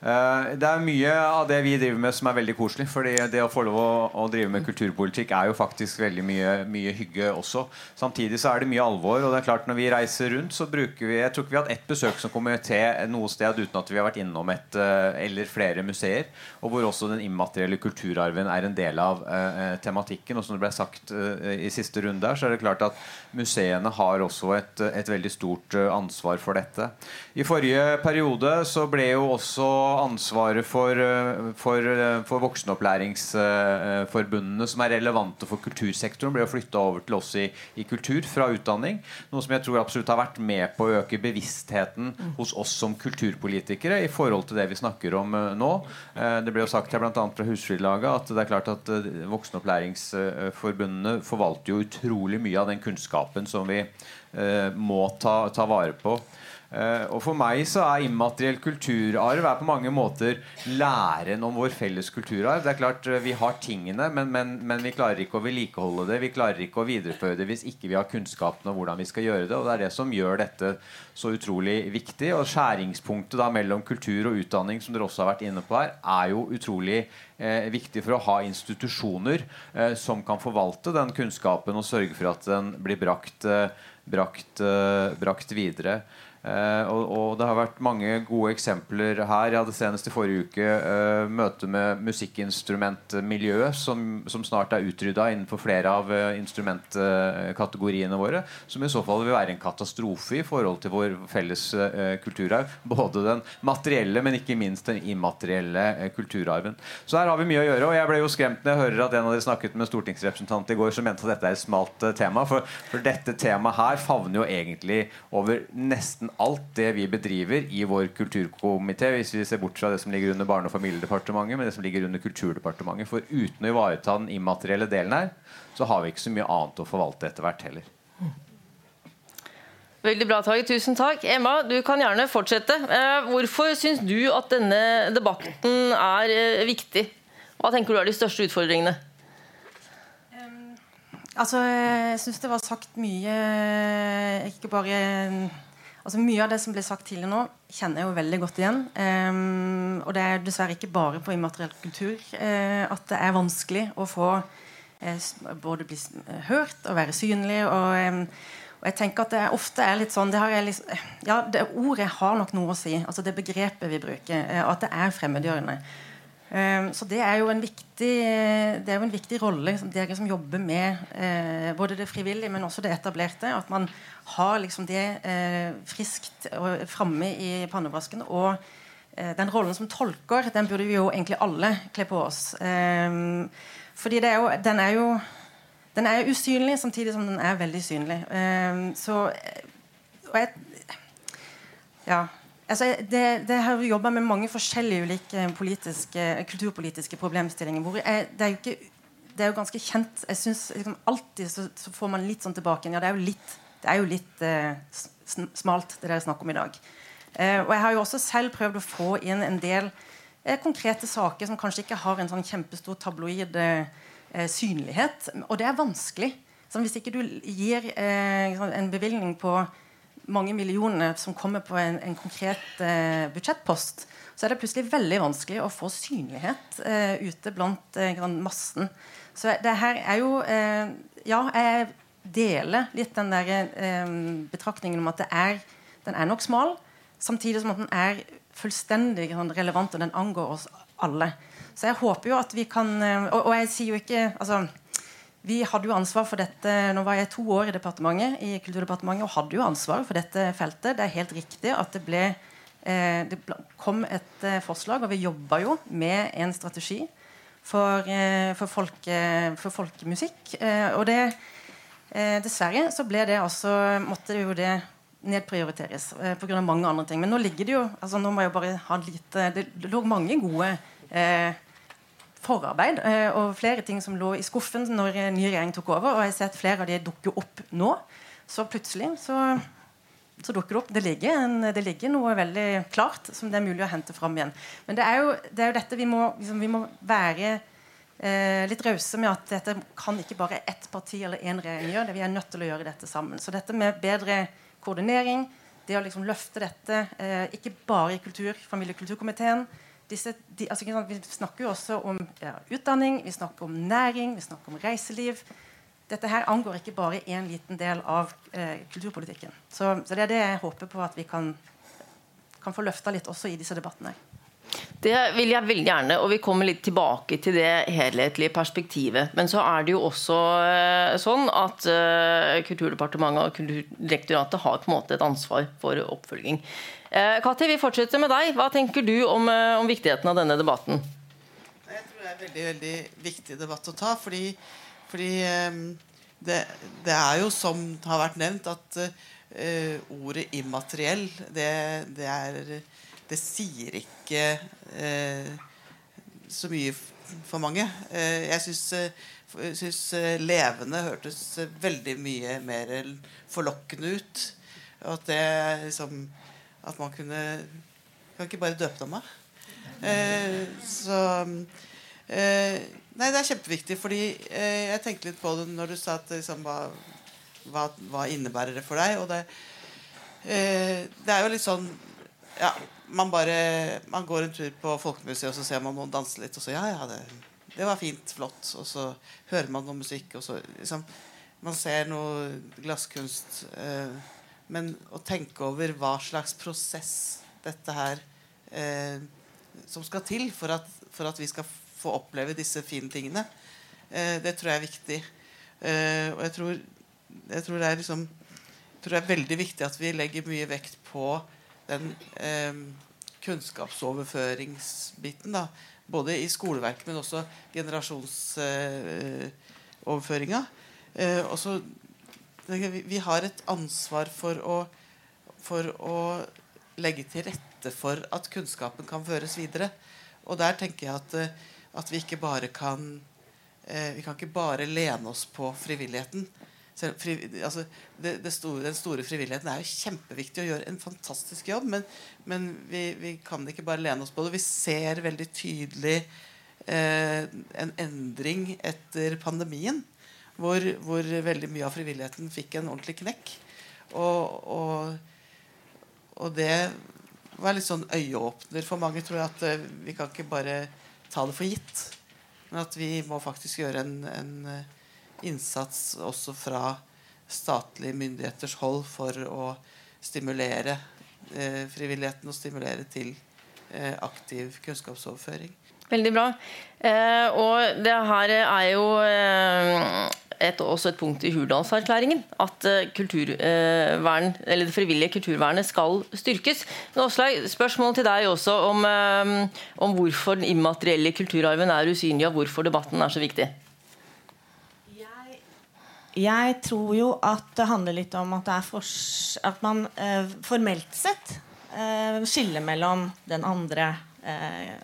Uh, det er mye av det vi driver med som er veldig koselig. fordi det å få lov å, å drive med kulturpolitikk er jo faktisk veldig mye, mye, hygge også. Samtidig så er det mye alvor. Og det er klart når vi reiser rundt, så bruker vi Jeg tror ikke vi har hatt ett besøk som komité noe sted uten at vi har vært innom et uh, eller flere museer. Og hvor også den immaterielle kulturarven er en del av uh, tematikken. Og som det ble sagt i siste runde her, så er det klart at museene har også et, et veldig stort ansvar for dette. I forrige periode så ble jo også ansvaret for, eh, for, eh, for voksenopplæringsforbundene som er relevante for kultursektoren, ble flytta over til oss i, i, kultur fra utdanning. Noe som jeg tror absolutt har vært med på å øke bevisstheten hos oss som kulturpolitikere i forhold til det vi snakker om eh, nå. Det ble jo sagt her bl.a. fra Husflidslaget at det er klart at voksenopplæringsforbundene forvalter jo utrolig mye av den kunnskapen som vi må ta, ta vare på. Uh, og For meg så er immateriell kulturarv er på mange måter læren om vår felles kulturarv. Det er klart uh, Vi har tingene, men, men, men, vi klarer ikke å vedlikeholde det. Vi klarer ikke å videreføre det hvis ikke vi har kunnskapen om hvordan vi skal gjøre det. Og Det er det som gjør dette så utrolig viktig. Og Skjæringspunktet da mellom kultur og utdanning som dere også har vært inne på her, er jo utrolig uh, viktig for å ha institusjoner som kan forvalte den kunnskapen og sørge for at den blir brakt, brakt, brakt videre. Uh, og, og, det har vært mange gode eksempler her. Jeg hadde senest i forrige uke uh, møte med musikkinstrumentmiljøet, som, som snart er utrydda innenfor flere av uh, instrumentkategoriene våre. Som i så fall vil være en katastrofe i forhold til vår felles kulturarv. Både den materielle, men ikke minst den immaterielle kulturarven. Så her har vi mye å gjøre. Og jeg ble jo skremt når jeg hører at en av dere snakket med stortingsrepresentant i går som mente at dette er et smalt tema. For, for dette temaet her favner jo egentlig over nesten alt det vi bedriver i vår kulturkomité, hvis vi ser bort fra det som ligger under Barne- og familiedepartementet, men det som ligger under Kulturdepartementet. For uten å ivareta den immaterielle delen her, så har vi ikke så mye annet å forvalte etter hvert heller. Veldig bra, Tage. Tusen takk. Emma, du kan gjerne fortsette. Eh, hvorfor syns du at denne debatten er eh, viktig? Hva tenker du er de største utfordringene? Altså, jeg syns det var sagt mye Ikke bare Altså Mye av det som ble sagt tidligere nå, kjenner jeg jo veldig godt igjen. Um, og det er dessverre ikke bare på immateriell kultur uh, at det er vanskelig å få uh, både bli hørt og være synlig. Og, um, og, jeg tenker at det ofte er litt sånn det liksom, Ja, det ordet har nok noe å si. Altså det begrepet vi bruker. Uh, at det er fremmedgjørende. Um, så det er jo en viktig, det er jo en viktig rolle, dere som jobber med både det frivillige, men også det etablerte. At man har liksom det friskt friskt framme i pannebrasken. Og eh, den rollen som tolker, den burde vi jo egentlig alle kle på oss. fordi fordi er jo, den er jo den er usynlig samtidig som den er veldig synlig. Eh, så og jeg, ja, altså det, det har jobba med mange forskjellige ulike politiske, kulturpolitiske problemstillinger. hvor jeg, det er jo ikke det er jo ganske kjent. jeg synes liksom, Alltid så, så, får man litt sånn tilbake. Ja, det er jo litt er jo litt eh, smalt, det dere snakker om i dag. Eh, og jeg har jo også selv prøvd å få inn en del eh, konkrete saker som kanskje ikke har en sånn kjempestor tabloid eh, synlighet. Og det er vanskelig. Sånn, hvis ikke du gir eh, en bevilgning på mange millioner som kommer på en, en konkret eh, budsjettpost, så er det plutselig veldig vanskelig å få synlighet ute blant massen. Så det her er jo Ja, jeg deler litt den der eh, betraktningen om at er, den er nok smal, samtidig som at den er fullstendig sånn, relevant, og den angår oss alle. Så jeg håper jo at vi kan eh, Og, og jeg sier jo ikke altså, Vi hadde jo ansvar for dette Nå var jeg to år i departementet i Kulturdepartementet og hadde jo ansvar for dette feltet. Det er helt riktig at det ble eh, Det kom et eh, forslag, og vi jobba jo med en strategi for, eh, for, folke, for folkemusikk. Eh, og det Eh, dessverre så ble det altså, måtte jo det nedprioriteres eh, pga. mange andre ting. Men nå ligger det jo altså nå må jeg bare ha lite, Det lå mange gode eh, forarbeid eh, og flere ting som lå i skuffen når en ny regjering tok over. Og jeg ser at flere av de dukker opp nå. Så plutselig så, så dukker det opp. Det ligger, en, det ligger, noe veldig klart som det er mulig å hente fram igjen. Men det er jo, det er jo dette vi må, liksom, vi må være eh, litt rause med at dette kan ikke bare ett parti eller én regjering gjøre. Det vi er nødt til å gjøre dette sammen. Så dette med bedre koordinering, det å liksom løfte dette, eh, ikke bare i kultur, familie- og kulturkomiteen disse, de, altså, Vi snakker jo også om ja, utdanning, vi snakker om næring, vi snakker om reiseliv. Dette her angår ikke bare én liten del av eh, kulturpolitikken. Så, så, det er det jeg håper på at vi kan, kan få løfta litt også i disse debattene. Det vil jeg veldig gjerne, og vi kommer litt tilbake til det helhetlige perspektivet. Men så er det jo også uh, sånn at uh, Kulturdepartementet og Kulturdirektoratet har på en måte et ansvar for oppfølging. Uh, Kati, vi fortsetter med deg. Hva tenker du om, om, viktigheten av denne debatten? Jeg tror det er en veldig, veldig viktig debatt å ta. Fordi, fordi um, det, det, er jo, som har vært nevnt, at ordet immateriell, det, det er det sier ikke uh, så mye for mange. Uh, jeg syns, jeg syns eh, levende hørtes veldig mye mer forlokkende ut. At det liksom At man kunne Kan ikke bare døpe dem av? Eh, så eh, Nei, det er kjempeviktig, fordi jeg tenkte litt på det når du sa at liksom, hva, hva, hva innebærer det for deg? Og det, det er jo litt sånn ja, man bare Man går en tur på Folkemuseet, og så ser man noen danse litt, og så Ja, ja, det, det var fint. Flott. Og så hører man noe musikk, og så liksom Man ser noe glasskunst. Eh, men å tenke over hva slags prosess dette her eh, som skal til for at, for at, vi skal få oppleve disse fine tingene, eh, det tror jeg er viktig. Eh, og jeg tror, jeg tror, det er liksom jeg tror det er veldig viktig at vi legger mye vekt på den eh, kunnskapsoverføringsbiten. da, Både i skoleverket, men også generasjonsoverføringa. Eh, også, vi, har et ansvar for å, for å legge til rette for at kunnskapen kan føres videre. Og der tenker jeg at, eh, at vi ikke bare kan eh, Vi kan ikke bare lene oss på frivilligheten. Fri, altså, det, det store, den store frivilligheten er jo kjempeviktig å gjøre en fantastisk jobb, men, men vi, vi, kan ikke bare lene oss på det. Vi ser veldig tydelig eh, en endring etter pandemien, hvor, hvor, veldig mye av frivilligheten fikk en ordentlig knekk. Og, og, og det var litt sånn øyeåpner for mange, tror jeg, at eh, vi kan ikke bare ta det for gitt. Men at vi må faktisk gjøre en, en innsats også fra statlige myndigheters hold for å stimulere eh, frivilligheten og stimulere til eh, aktiv kunnskapsoverføring. Veldig bra. Eh, og det her er jo eh, et, også et punkt i Hurdalserklæringen at eh, kulturvern, eller det frivillige kulturvernet skal styrkes. Åslaug, spørsmål til deg også om, eh, om hvorfor den immaterielle kulturarven er usynlig, og hvorfor debatten er så viktig. Jeg tror jo at det handler litt om at, at man eh, formelt sett eh, skiller mellom den andre eh,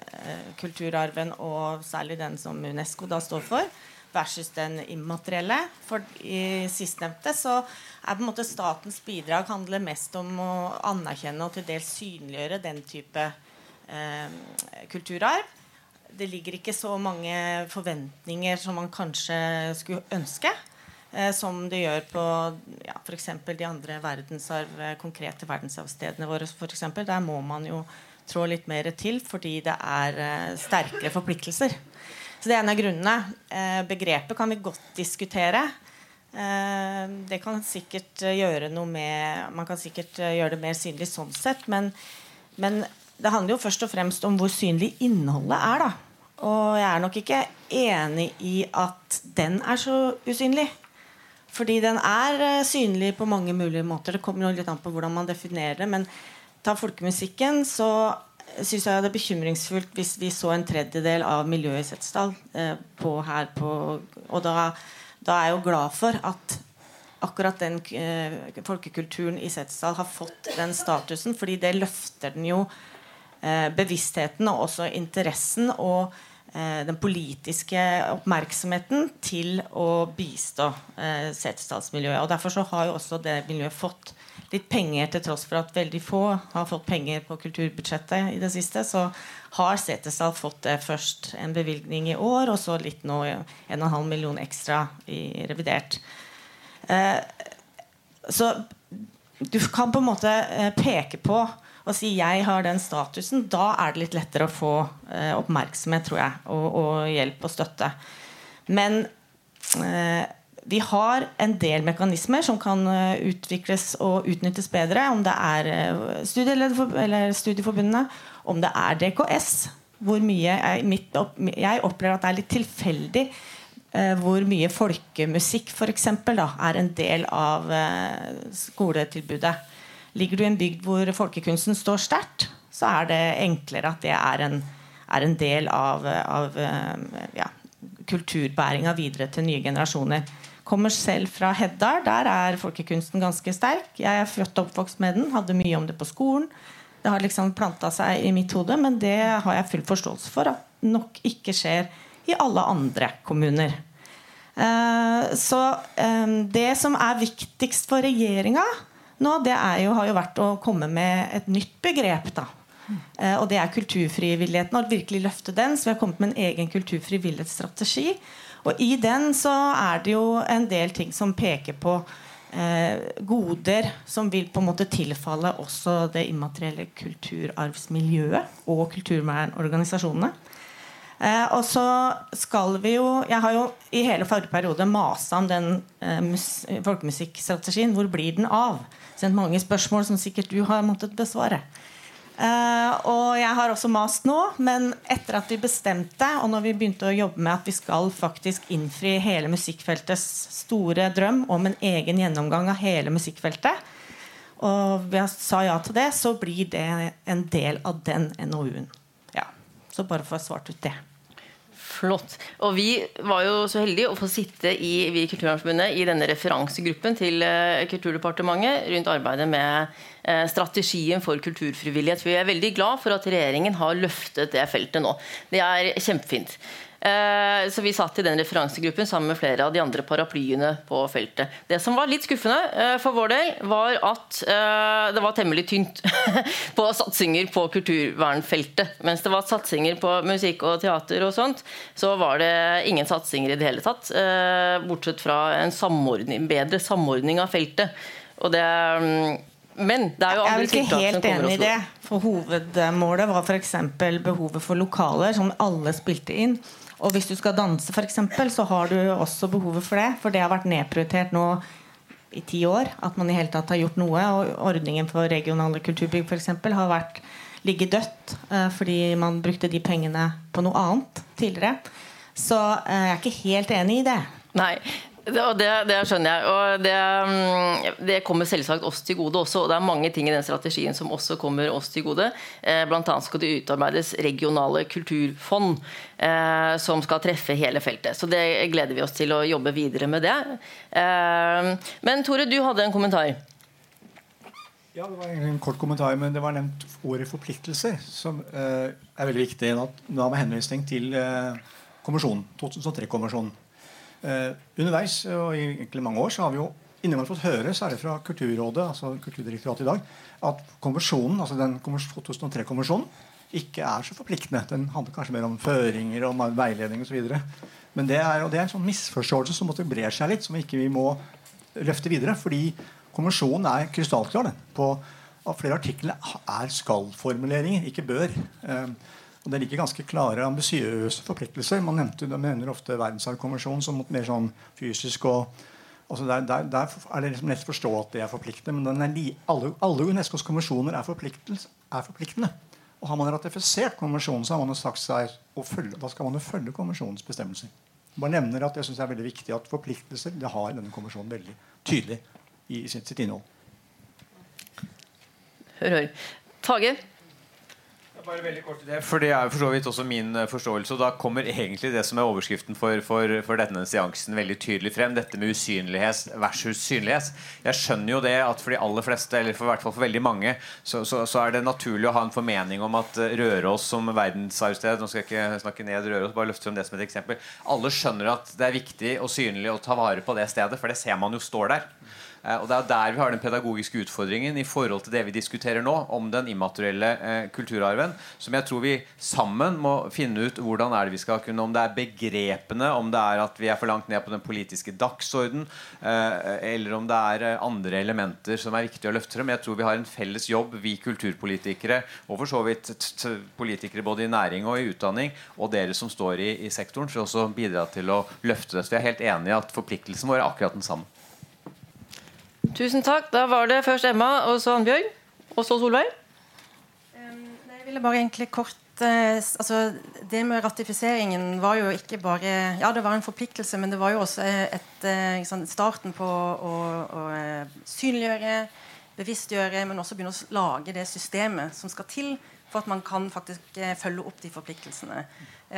kulturarven og særlig den som Unesco da står for, versus den immaterielle. For i sistnevnte så er på en måte statens bidrag handler mest om å anerkjenne og til dels synliggjøre den type eh, kulturarv. Det ligger ikke så mange forventninger som man kanskje skulle ønske eh, som det gjør på ja, f.eks. de andre verdensarv, eh, konkrete verdensarvstedene våre. For. Der må man jo trå litt mer til fordi det er eh, sterkere forpliktelser. Så det er en av grunnene. Eh, begrepet kan vi godt diskutere. Eh, det kan sikkert gjøre noe med Man kan sikkert gjøre det mer synlig sånn sett, men, men det handler jo først og fremst om hvor synlig innholdet er. da og jeg er nok ikke enig i at den er så usynlig. Fordi den er synlig på mange mulige måter. Det kommer litt an på hvordan man definerer det. Men ta folkemusikken, så syns jeg det er bekymringsfullt hvis vi så en tredjedel av miljøet i Setesdal eh, her på Og da, da, er jeg jo glad for at akkurat den eh, folkekulturen i Setesdal har fått den statusen, fordi det løfter den jo bevisstheten og også interessen og eh, den politiske oppmerksomheten til å bistå eh, Setesdalsmiljøet. Og Derfor så har jo også det miljøet fått litt penger, til tross for at veldig få har fått penger på kulturbudsjettet i det siste. Så har Setesdal fått det først en bevilgning i år, og så litt nå 1,5 million ekstra i revidert. Eh, så du kan på en måte eh, peke på og si 'jeg har den statusen', da er det litt lettere å få eh, oppmerksomhet tror jeg, og, og, hjelp og støtte. Men eh, vi har en del mekanismer som kan eh, utvikles og utnyttes bedre. Om det er eh, studieforbundene, om det er DKS. Hvor mye jeg, opp, jeg opplever at det er litt tilfeldig eh, hvor mye folkemusikk for eksempel, da, er en del av eh, skoletilbudet. Ligger du i en bygd hvor folkekunsten står sterkt, så er det enklere at det er en, er en del av, av eh, ja, kulturbæringa videre til nye generasjoner. Kommer selv fra Heddar. Der er folkekunsten ganske sterk. Jeg er født og oppvokst med den, hadde mye om det på skolen. Det har liksom planta seg i mitt hode, men det har jeg full forståelse for at nok ikke skjer i alle andre kommuner. Uh, så um, det som er viktigst for regjeringa nå, det jo, har jo vært å komme med et nytt begrep. da. Uh, og det er kulturfrivilligheten. Og virkelig løfte den. Så vi har kommet med en egen kulturfrivillighetsstrategi. Og i den så er det jo en del ting som peker på uh, goder som vil på en måte tilfalle også det immaterielle kulturarvsmiljøet og kulturvernorganisasjonene. Eh, og så skal vi jo Jeg har jo i hele forrige periode masa om den eh, folkemusikkstrategien. Hvor blir den av? Sendt mange spørsmål som sikkert du har måttet besvare. Eh, og jeg har også mast nå, men etter at vi bestemte, og når vi begynte å jobbe med at vi skal faktisk innfri hele musikkfeltets store drøm om en egen gjennomgang av hele musikkfeltet, og vi sa ja til det, så blir det en del av den NOU-en. Så bare for å ha svart ut det. Flott. Og vi var jo så heldige å få sitte i, vi i Kulturarvsforbundet i denne referansegruppen til uh, Kulturdepartementet rundt arbeidet med uh, strategien for kulturfrivillighet. Vi er veldig glad for at regjeringen har løftet det feltet nå. Det er kjempefint. Eh, så vi satt i den referansegruppen sammen med flere av de andre paraplyene på feltet. Det som var litt skuffende eh, for vår del, var at eh, det var temmelig tynt på satsinger på kulturvernfeltet. Mens det var satsinger på musikk og teater og sånt, så var det ingen satsinger i det hele tatt. Bortsett fra en samordning, bedre samordning av feltet. Og det mm, men det er jo andre tiltak som kommer. Jeg er ikke helt enig i det. For Hovedmålet var f.eks. behovet for lokaler som alle spilte inn. Og hvis du skal danse, f.eks., så har du også behovet for det. For det har vært nedprioritert nå i ti år. At man i hele tatt har gjort noe. Og ordningen for regionale kulturbygg f.eks. har vært ligget dødt eh, fordi man brukte de pengene på noe annet tidligere. Så eh, jeg er ikke helt enig i det. Nei, det, det, det, skjønner jeg. Og det, mm, det, kommer selvsagt oss til gode også. Og det er mange ting i den strategien som også kommer oss til gode. Bl.a. blant annet skal det utarbeides regionale kulturfond eh, som skal treffe hele feltet. Så det gleder vi oss til å jobbe videre med det. Eh, men Tore, du hadde en kommentar. Ja, det var en kort kommentar, men det var nevnt ordet forpliktelser, som eh, er veldig viktig. Da med henvisning til kommisjonen, 2003-konvensjonen. Eh, underveis og i egentlig mange år så har vi jo innimellom fått høre, særlig fra Kulturrådet, altså Kulturdirektoratet i dag, at konvensjonen, altså den 2003-konvensjonen ikke er så forpliktende. Den handler kanskje mer om føringer og veiledning osv. Men det er, det er en sånn misforståelse som måtte brer seg litt, som ikke vi må løfte videre. Fordi konvensjonen er krystallklar på at flere artikler er skal-formuleringer, ikke bør. Eh, og Det ligger ganske klare, ambisiøse forpliktelser. Man nevnte, de nevner ofte verdensarvkonvensjonen som mer sånn fysisk og altså der, der, der, er det liksom lett å forstå at det er forpliktende. Men er alle, alle, Unescos konvensjoner er, er, forpliktende. Og Har man ratifisert konvensjonen, så har man jo sagt seg å følge, da skal man jo følge konvensjonens bestemmelser. Jeg bare nevner at jeg synes det er veldig viktig at forpliktelser det har denne konvensjonen veldig tydelig i sitt, sitt innhold. Hør, hør. Tage? Bare veldig kort til det, for Det er for så vidt også min eh, forståelse. og Da kommer egentlig det som er overskriften for, for, for denne seansen veldig tydelig frem. Dette med usynlighet versus synlighet. Jeg skjønner jo det at for de aller fleste, eller for, hvert fall for veldig mange, så, så, så, er det naturlig å ha en formening om at eh, Røros som verdensarvsted Nå skal jeg ikke snakke ned Røros, bare løfte frem det som et eksempel. Alle skjønner at det er viktig og synlig å ta vare på det stedet, for det ser man jo står der. Eh, og Det er der vi har den pedagogiske utfordringen i forhold til det vi diskuterer nå, om den immaterielle eh, kulturarven. Som jeg tror vi sammen må finne ut hvordan er det vi skal kunne Om det er begrepene, om det er at vi er for langt ned på den politiske dagsorden, eh, eller om det er andre elementer som er viktige å løfte frem. Jeg tror vi har en felles jobb, vi kulturpolitikere, og for så vidt politikere både i næring og i utdanning, og dere som står i, sektoren, for å bidra til å løfte det. Så vi er helt enige at forpliktelsen vår er akkurat den samme. Tusen takk. Da var det først Emma, og så Annbjørg, og så Solveig. Jeg ville bare egentlig kort uh, altså, Det med ratifiseringen var jo ikke bare Ja, det var en forpliktelse, men det var jo også et, uh, sånn, starten på å, å synliggjøre, bevisstgjøre, men også begynne å lage det systemet som skal til for at man kan faktisk følge opp de forpliktelsene.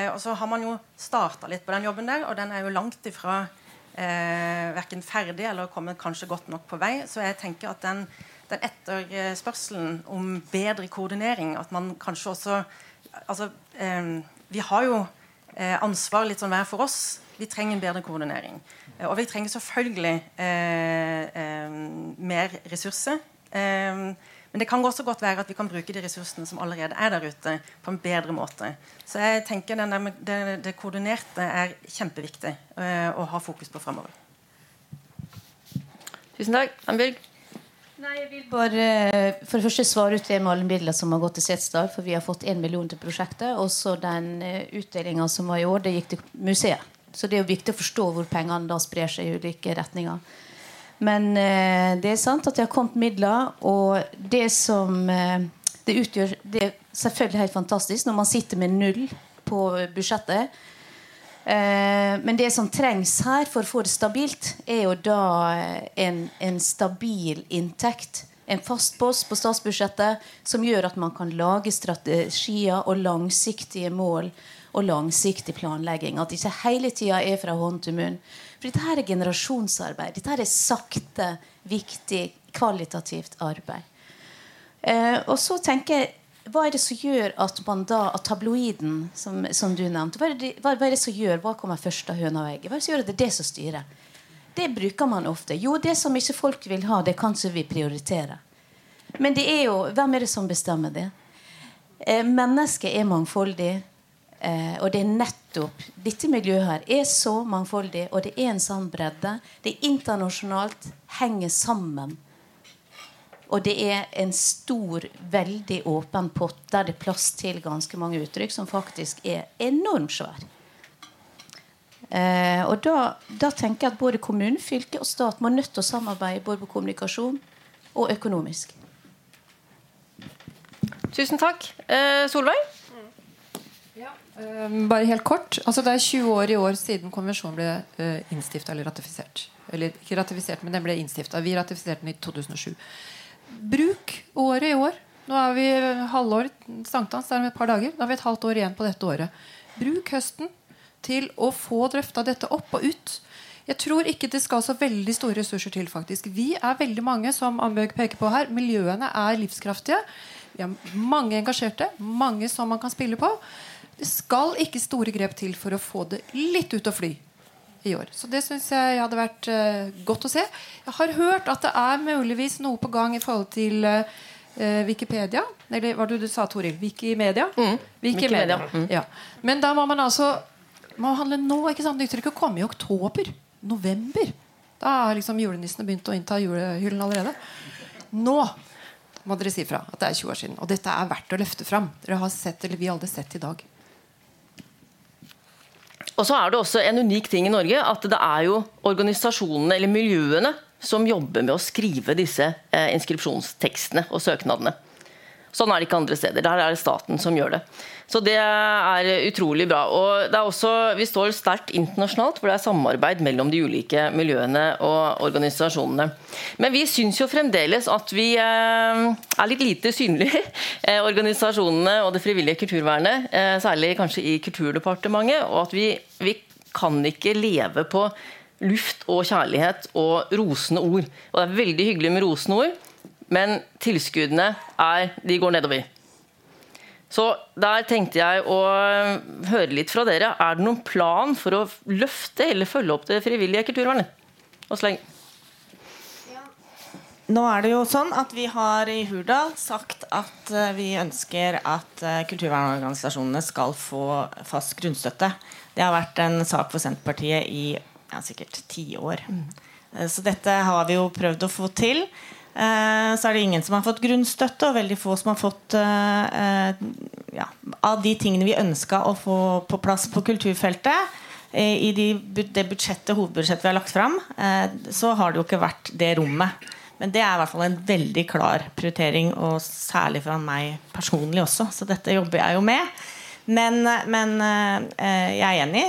og så har man jo starta litt på den jobben der, og den er jo langt ifra eh, verken ferdig eller kommet kanskje godt nok på vei. Så jeg tenker at den, den etterspørselen om bedre koordinering At man kanskje også altså, eh, Vi har jo eh, ansvar litt sånn hver for oss. Vi trenger en bedre koordinering. Eh, og vi trenger selvfølgelig eh, eh, mer ressurser. Eh, men det kan også godt være at vi kan bruke de ressursene som allerede er der ute, på en bedre måte. Så jeg tenker der, det, det, koordinerte er kjempeviktig uh, å ha fokus på fremover. Tusen takk. Ambjørg? Nei, jeg vil bare eh, for det første svare ut det med alle midler som har gått til Setesdal. For vi har fått én million til prosjektet. Og så den uh, utdelinga som var i år, det gikk til museet. Så det er jo viktig å forstå hvor pengene da sprer seg i ulike retninger. Men eh, det er sant at det har kommet midler, og det som eh, det utgjør Det er selvfølgelig helt fantastisk når man sitter med null på budsjettet. Eh, men det som trengs her for å få det stabilt, er jo da en, en stabil inntekt. En fast post på statsbudsjettet som gjør at man kan lage strategier og langsiktige mål og langsiktig planlegging. At det ikke hele tida er fra hånd til munn. For dette her er generasjonsarbeid. Dette her er sakte, viktig, kvalitativt arbeid. Eh, og så tenker jeg hva er det som gjør at man da, at tabloiden, som, som du nevnte, hva er, det, hva, hva er, det, som gjør, hva kommer først av høna og egget? Hva er det som gjør at det er det som styrer? Det bruker man ofte. Jo, det som ikke folk vil ha, det kan vi prioritere. Men det er jo, hvem er det som bestemmer det? Eh, mennesket er mangfoldig. Eh, og det er nettopp Dette miljøet her er så mangfoldig, og det er en sånn bredde. Det er internasjonalt, henger sammen. Og det er en stor, veldig åpen pott der det er plass til ganske mange uttrykk som faktisk er enormt svær. Eh, og da, da, tenker jeg at både kommune, fylke og stat må nødt til å samarbeide både på kommunikasjon og økonomisk. Tusen takk. Eh, Solveig? Um, bare helt kort. Altså, det er 20 år i år siden konvensjonen ble eh, innstifta eller ratifisert. Eller ikke ratifisert, men den ble innstifta. Vi ratifiserte den i 2007. Bruk året i år. Nå er vi halvår sankthans. Det om et par dager. Da har vi et halvt år igjen på dette året. Bruk høsten til å få drøfta dette opp og ut. Jeg tror ikke det skal så veldig store ressurser til. faktisk Vi er veldig mange som Ambjørg peker på her. Miljøene er livskraftige. Vi har mange engasjerte. Mange som man kan spille på. Det skal ikke store grep til for å få det litt ut å fly i år. Så det syns jeg hadde vært uh, godt å se. Jeg har hørt at det er muligvis noe på gang i forhold til uh, Wikipedia. Eller hva var det du sa, Toril? Wikimedia? Mm. Wikimedia. Wikimedia. Mm. Ja. Men da må man altså må handle nå. ikke sant? Nytter ikke å komme i oktober. November. Da har liksom julenissene begynt å innta julehyllen allerede. Nå må dere si fra at det er 20 år siden. Og dette er verdt å løfte fram. Dere har sett, eller Vi har aldri sett i dag. Og så er det også en unik ting i Norge at det er jo organisasjonene eller miljøene som jobber med å skrive disse eh, inskripsjonstekstene og søknadene. Sånn er det ikke andre steder. Der er det staten som gjør det. Så det er utrolig bra. Og det er også, vi står sterkt internasjonalt, hvor det er samarbeid mellom de ulike miljøene og organisasjonene. Men vi syns jo fremdeles at vi eh, er litt lite synlige, eh, organisasjonene og det frivillige kulturvernet. Eh, særlig kanskje i Kulturdepartementet. Og at vi, vi kan ikke leve på luft og kjærlighet og rosende ord. Og det er veldig hyggelig med rosende ord, men tilskuddene er, de går nedover. Så der tenkte jeg å høre litt fra dere. Er det noen plan for å løfte eller følge opp det frivillige kulturvernet? Nå er det jo sånn at Vi har i Hurdal sagt at uh, vi ønsker at uh, kulturvernorganisasjonene skal få fast grunnstøtte. Det har vært en sak for Senterpartiet i ja, sikkert ti år. Mm. Så dette har vi jo prøvd å få til. Eh, så er det ingen som har fått grunnstøtte, og veldig få som har fått eh, ja, Av de tingene vi ønska å få på plass på kulturfeltet, eh, i de, det budsjettet, hovedbudsjettet vi har lagt fram, så har det jo ikke vært det rommet. Men det er i hvert fall en veldig klar prioritering, og særlig fra meg personlig også. Så dette jobber jeg jo med. Men, men jeg er enig.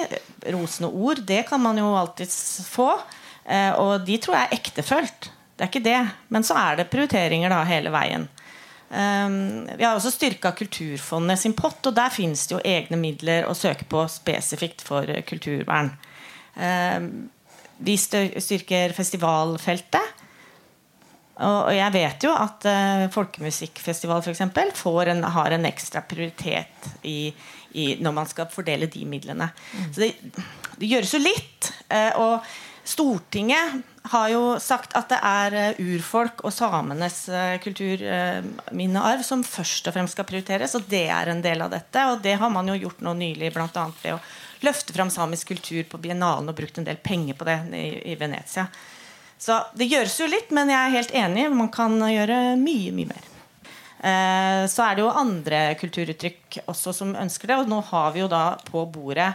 Rosende ord, det kan man jo alltids få. Og de tror jeg er ektefølt. Det er ikke det. Men så er det prioriteringer da hele veien. Um, vi har også styrka Kulturfondet sin pott, og der finnes det jo egne midler å søke på spesifikt for kulturvern. Um, vi styrker festivalfeltet. Og jeg vet jo at uh, Folkemusikkfestival eksempel, har en ekstra prioritet i, i, når man skal fordele de midlene. Mm. Så det, det, gjøres jo litt. Uh, og Stortinget har jo sagt at det er eh, urfolk og samenes eh, kulturminnearv som først og fremst skal prioriteres. Og det er en del av dette. Og det har man jo gjort nå nylig, bl.a. ved å løfte fram samisk kultur på biennalen og brukt en del penger på det i, i Venezia. Så det gjøres jo litt, men jeg er helt enig. Man kan gjøre mye, mye mer. Eh, så er det jo andre kulturuttrykk også som ønsker det. Og nå har vi jo da på bordet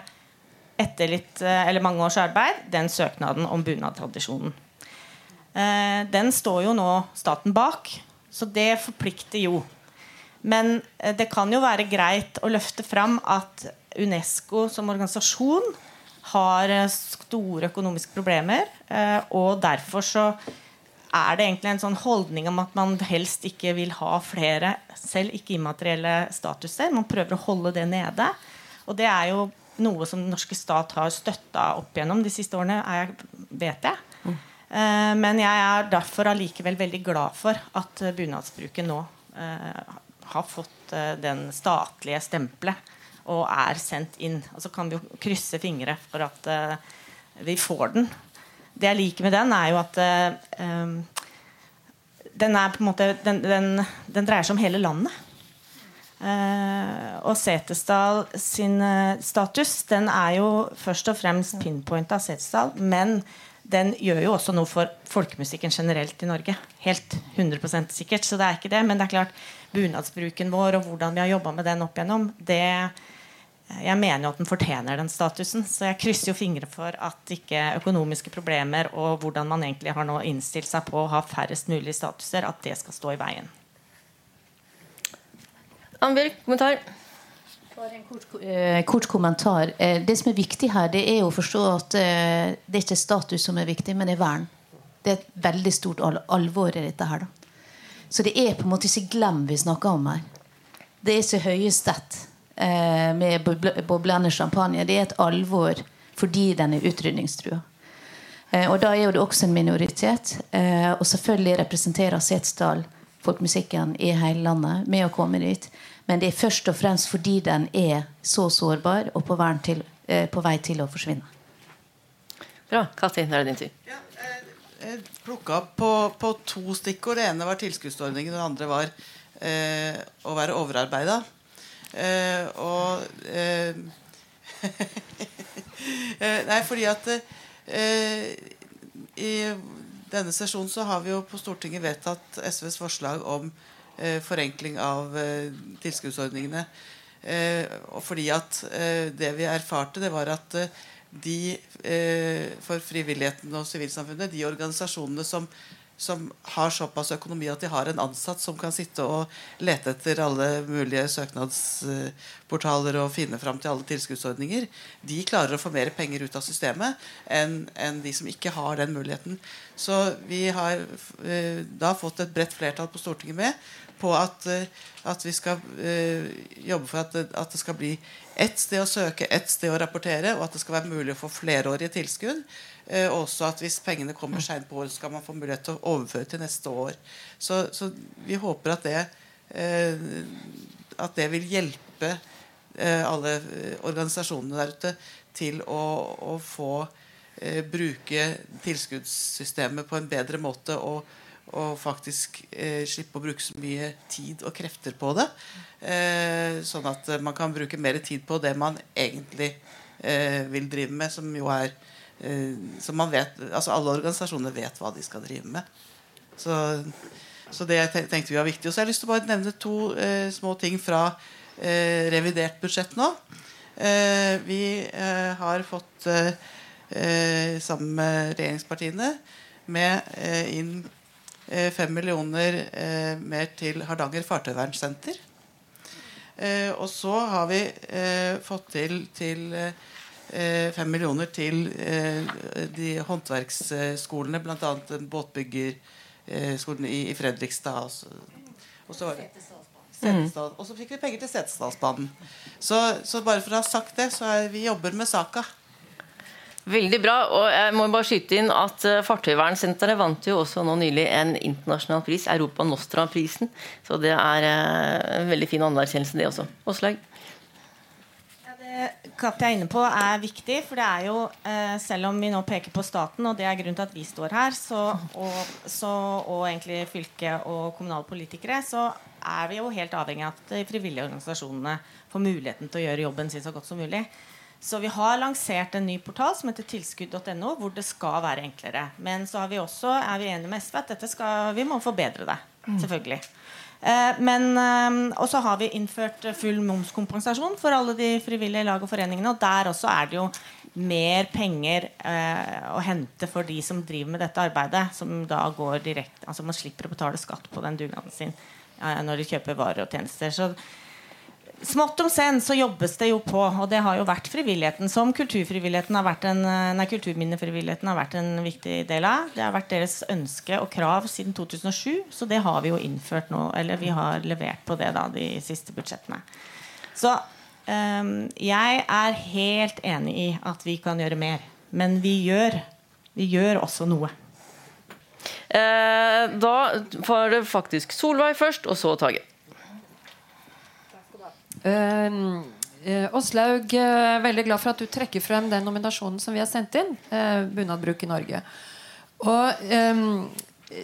etter litt, eh, eller mange års arbeid den søknaden om bunadtradisjonen. Eh, den står jo nå staten bak, så det forplikter jo. Men eh, det kan jo være greit å løfte fram at Unesco som organisasjon har store økonomiske problemer. Og derfor så er det egentlig en sånn holdning om at man helst ikke vil ha flere, selv ikke immaterielle statuser. Man prøver å holde det nede. Og det er jo noe som den norske stat har støtta opp gjennom de siste årene, er, vet jeg. Mm. Uh, men jeg er derfor allikevel veldig glad for at bunadsbruket nå uh, har fått den statlige stempelet og er sendt inn. Og så kan vi jo krysse fingre for at vi får den. Det jeg liker med den, er jo at den, er på en måte, den, den, den dreier seg om hele landet. Uh, og Setesdal sin uh, status den er jo først og fremst pinpointa Setesdal, men den gjør jo også noe for folkemusikken generelt i Norge. Helt 100% sikkert, så det er ikke det. Men det er klart, bunadsbruken vår og hvordan vi har jobba med den opp igjennom, det jeg mener jo at den fortjener den statusen. Så jeg krysser jo fingre for at ikke økonomiske problemer og hvordan man egentlig har nå innstilt seg på å ha færrest mulig statuser, at det skal stå i veien. Annbjørg, kommentar? Bare en kort, eh, kort, kommentar. Eh, det som er viktig her, det er å forstå at eh, det er ikke status som er viktig, men det er vern. Det er et veldig stort al alvor i dette her. Da. Så det er på en måte ikke glem vi snakker om her. Det er ikke Høyesterett med boblende champagne. Det er et alvor fordi den er utrydningstrua. Og da er jo det også en minoritet. Og selvfølgelig representerer Setesdal folkemusikken i hele landet med å komme dit. Men det er først og fremst fordi den er så sårbar og på, til, eh, på vei til å forsvinne. Bra. Kati, nå er det din tur. Ja, jeg plukka opp på, på, to stikkord. Det ene var tilskuddsordningen, det andre var eh, å være overarbeida. Eh, og eh, eh, Nei, fordi at eh, i denne sesjonen så har vi jo på Stortinget vedtatt SVs forslag om eh, forenkling av eh, tilskuddsordningene. Eh, fordi at eh, det vi erfarte, det var at eh, de eh, for frivilligheten og sivilsamfunnet, de organisasjonene som som har såpass økonomi at de har en ansatt som kan sitte og lete etter alle mulige søknadsportaler og finne fram til alle tilskuddsordninger, de klarer å få mer penger ut av systemet enn enn de som ikke har den muligheten. Så vi har eh, da fått et bredt flertall på Stortinget med på at, eh, at vi skal eh, jobbe for at det, at det skal bli ett sted å søke, ett sted å rapportere, og at det skal være mulig å få flerårige tilskudd. Eh, også at hvis pengene kommer seint på året, skal man få mulighet til å overføre til neste år. Så, så vi håper at det, eh, at det vil hjelpe eh, alle eh, organisasjonene der ute til å, å få eh, bruke tilskuddssystemet på en bedre måte og, og faktisk eh, slippe å bruke så mye tid og krefter på det. sånn at man kan bruke mer tid på det man egentlig vil drive med, som jo er Eh, så man vet, altså Alle organisasjoner vet hva de skal drive med. Så, så det tenkte vi var viktig. Og så har jeg lyst til å bare nevne to eh, små ting fra eh, revidert budsjett nå. Eh, vi eh, har fått, eh, sammen med regjeringspartiene, med inn fem millioner mer til Hardanger fartøyvernsenter. og så har vi fått til, til Eh, fem millioner til eh, de håndverksskolene, bl.a. båtbyggerskolen i, i Fredrikstad. Og så, Setesdal. Og så fikk vi penger til Setesdalsbanen. Så, så, bare for å ha sagt det, så er vi jobber med saka. Veldig bra. og jeg må bare skyte inn at Fartøyvernsenteret vant jo også nå nylig en internasjonal pris, Europa Nostra-prisen. Så det er en veldig fin anerkjennelse, det også. Åslaug? Katja er inne på, er viktig. For det er jo, eh, selv om vi nå peker på staten, og det er grunnen til at vi står her, så, og, så, og egentlig fylke og kommunale politikere, så er vi jo helt avhengig av at de frivillige organisasjonene får muligheten til å gjøre jobben sin så godt som mulig. Så vi har lansert en ny portal som heter tilskudd.no, hvor det skal være enklere. Men så vi også, er vi enige med SV at dette skal, vi må forbedre det. Mm. Selvfølgelig. Eh, men, eh, og så har vi innført full momskompensasjon for alle de frivillige lag og foreningene. Og der også er det jo mer penger eh, å hente for de som driver med dette arbeidet. Som da går direkte Altså man slipper å betale skatt på den dugnaden sin når de kjøper varer og tjenester. Så Smått om senn så jobbes det jo på, og det har jo vært frivilligheten. Som kulturfrivilligheten har vært en, nei, kulturminnefrivilligheten har vært en viktig del av. Det har vært deres ønske og krav siden 2007, så det har vi jo innført nå. Eller vi har levert på det da de siste budsjettene. Så um, jeg er helt enig i at vi kan gjøre mer. Men vi gjør, vi gjør også noe. Eh, da var det faktisk Solveig først, og så Tage. Åslaug, uh, veldig glad for at du trekker frem den nominasjonen som vi har sendt inn. Uh, Bunadbruk i Norge. Og um,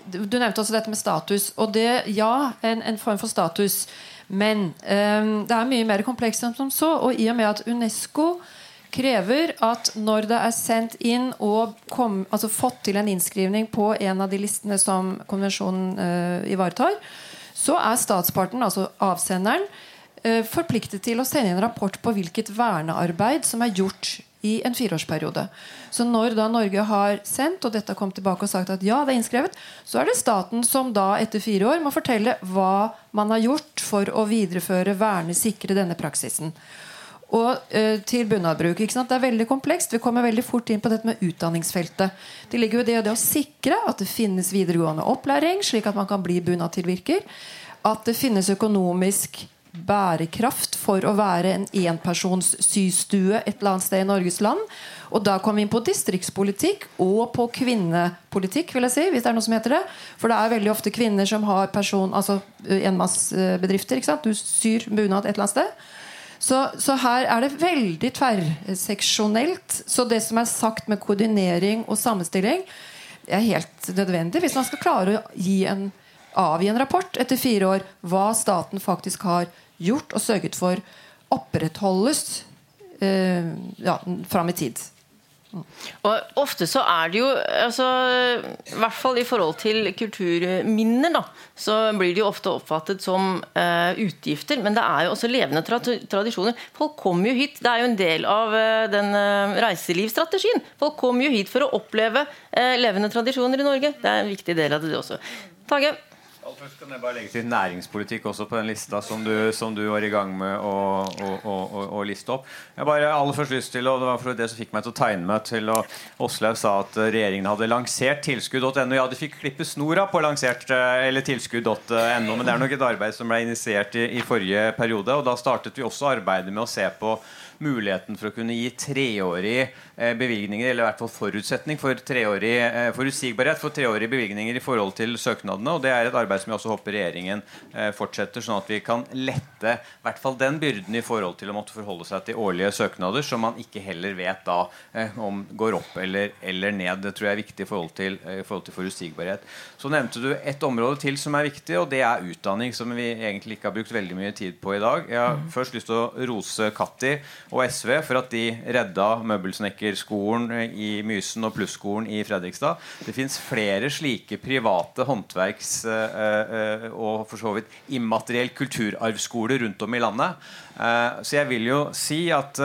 Du nevnte også dette med status. Og det, ja, en, en form for status. Men um, det er mye mer komplekst enn som så. Og i og med at UNESCO krever at når det er sendt inn og kom, altså fått til en innskrivning på en av de listene som konvensjonen uh, ivaretar, så er statsparten, altså avsenderen, Eh, forpliktet til å sende inn rapport på hvilket vernearbeid som er gjort i en fireårsperiode. Så når da Norge har sendt, og dette kom tilbake og sagt at ja, det er innskrevet, så er det staten som da etter fire år må fortelle hva man har gjort for å videreføre, verne, sikre denne praksisen. Og eh, til bunadbruk. Det er veldig komplekst. Vi kommer veldig fort inn på dette med utdanningsfeltet. Det ligger jo det, det å sikre at det finnes videregående opplæring, slik at man kan bli bunadtilvirker. At det finnes økonomisk bærekraft for å være en enpersons systue et eller annet sted i Norges land. Og da kom vi inn på distriktspolitikk og på kvinnepolitikk, vil jeg si. hvis det er noe som heter det. For det er veldig ofte kvinner som har person, altså enmannsbedrifter. ikke sant? Du syr bunad et eller annet sted. Så, så, her er det veldig tverrseksjonelt. Så det som er sagt med koordinering og sammenstilling, er helt nødvendig hvis man skal klare å gi en avgi en rapport etter fire år hva staten faktisk har gjort og sørget for opprettholdes eh, ja, fram i tid. Og ofte så er det jo altså, I hvert fall i forhold til kulturminner, da, så blir de jo ofte oppfattet som uh, utgifter. Men det er jo også levende tra tradisjoner. Folk kommer jo hit. Det er jo en del av uh, den uh, reiselivsstrategien. Folk kommer jo hit for å oppleve levende tradisjoner i Norge. Det er en viktig del av det også. Tage? Først kan jeg bare legge til næringspolitikk også på den lista som du, som du var i gang med å, å, å, å liste opp. Jeg bare aller først lyst til, og Det var det som fikk meg til å tegne meg til å Åslaug sa at regjeringen hadde lansert tilskudd.no. Ja, de fikk klippe snora på lansert eh, eller tilskudd.no, men det er nok et arbeid som ble initiert i, i forrige periode. og Da startet vi også arbeidet med å se på muligheten for å kunne gi treårige eh, bevilgninger, eller i hvert fall forutsetning for treårig, eh, forutsigbarhet for treårige bevilgninger i forhold til søknadene. og Det er et arbeid som jeg også håper regjeringen eh, fortsetter, sånn at vi kan lette i hvert fall den byrden i forhold til å måtte forholde seg til årlige søknader, som man ikke heller vet da om går opp eller, eller ned. Det tror jeg er viktig i forhold til, i forhold til forutsigbarhet. Så nevnte du et område til som er viktig, og det er utdanning, som vi egentlig ikke har brukt veldig mye tid på i dag. Jeg har mm. først lyst til å rose Katti og SV for at de redda møbelsnekkerskolen i Mysen og Plusskolen i Fredrikstad. Det fins flere slike private håndverks- eh, eh, og for så vidt immateriell kulturarvskole rundt om i landet. Eh, så jeg vil jo si at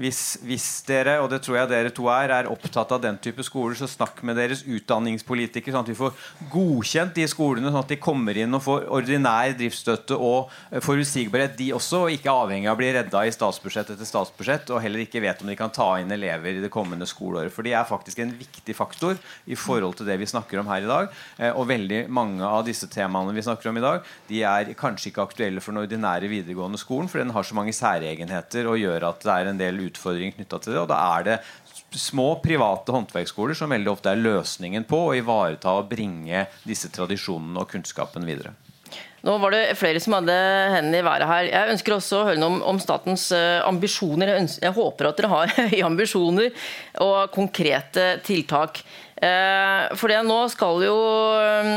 hvis, hvis, dere, og det tror jeg dere to er, er opptatt av den type skoler, så snakk med deres utdanningspolitikere, sånn at vi får godkjent de skolene, sånn at de kommer inn og får ordinær driftsstøtte og eh, forutsigbarhet, de også, og ikke avhengig av å bli redda i statsbudsjett etter statsbudsjett, og heller ikke vet om de kan ta inn elever i det kommende skoleåret. For de er faktisk en viktig faktor i forhold til det vi snakker om her i dag. Eh, og veldig mange av disse temaene vi snakker om i dag, de er kanskje ikke aktuelle for den ordinære videregående skolen, for den har så mange særegenheter og gjør at det er en del utfordringer knytta til det. Og da er det små private håndverksskoler som veldig ofte er løsningen på å ivareta og bringe disse tradisjonene og kunnskapen videre. Nå var det flere som hadde hendene i været her. Jeg ønsker også å høre noe om, om statens uh, ambisjoner. Jeg, ønsker, jeg, håper at dere har høye ambisjoner og konkrete tiltak. Uh, for det nå skal jo um,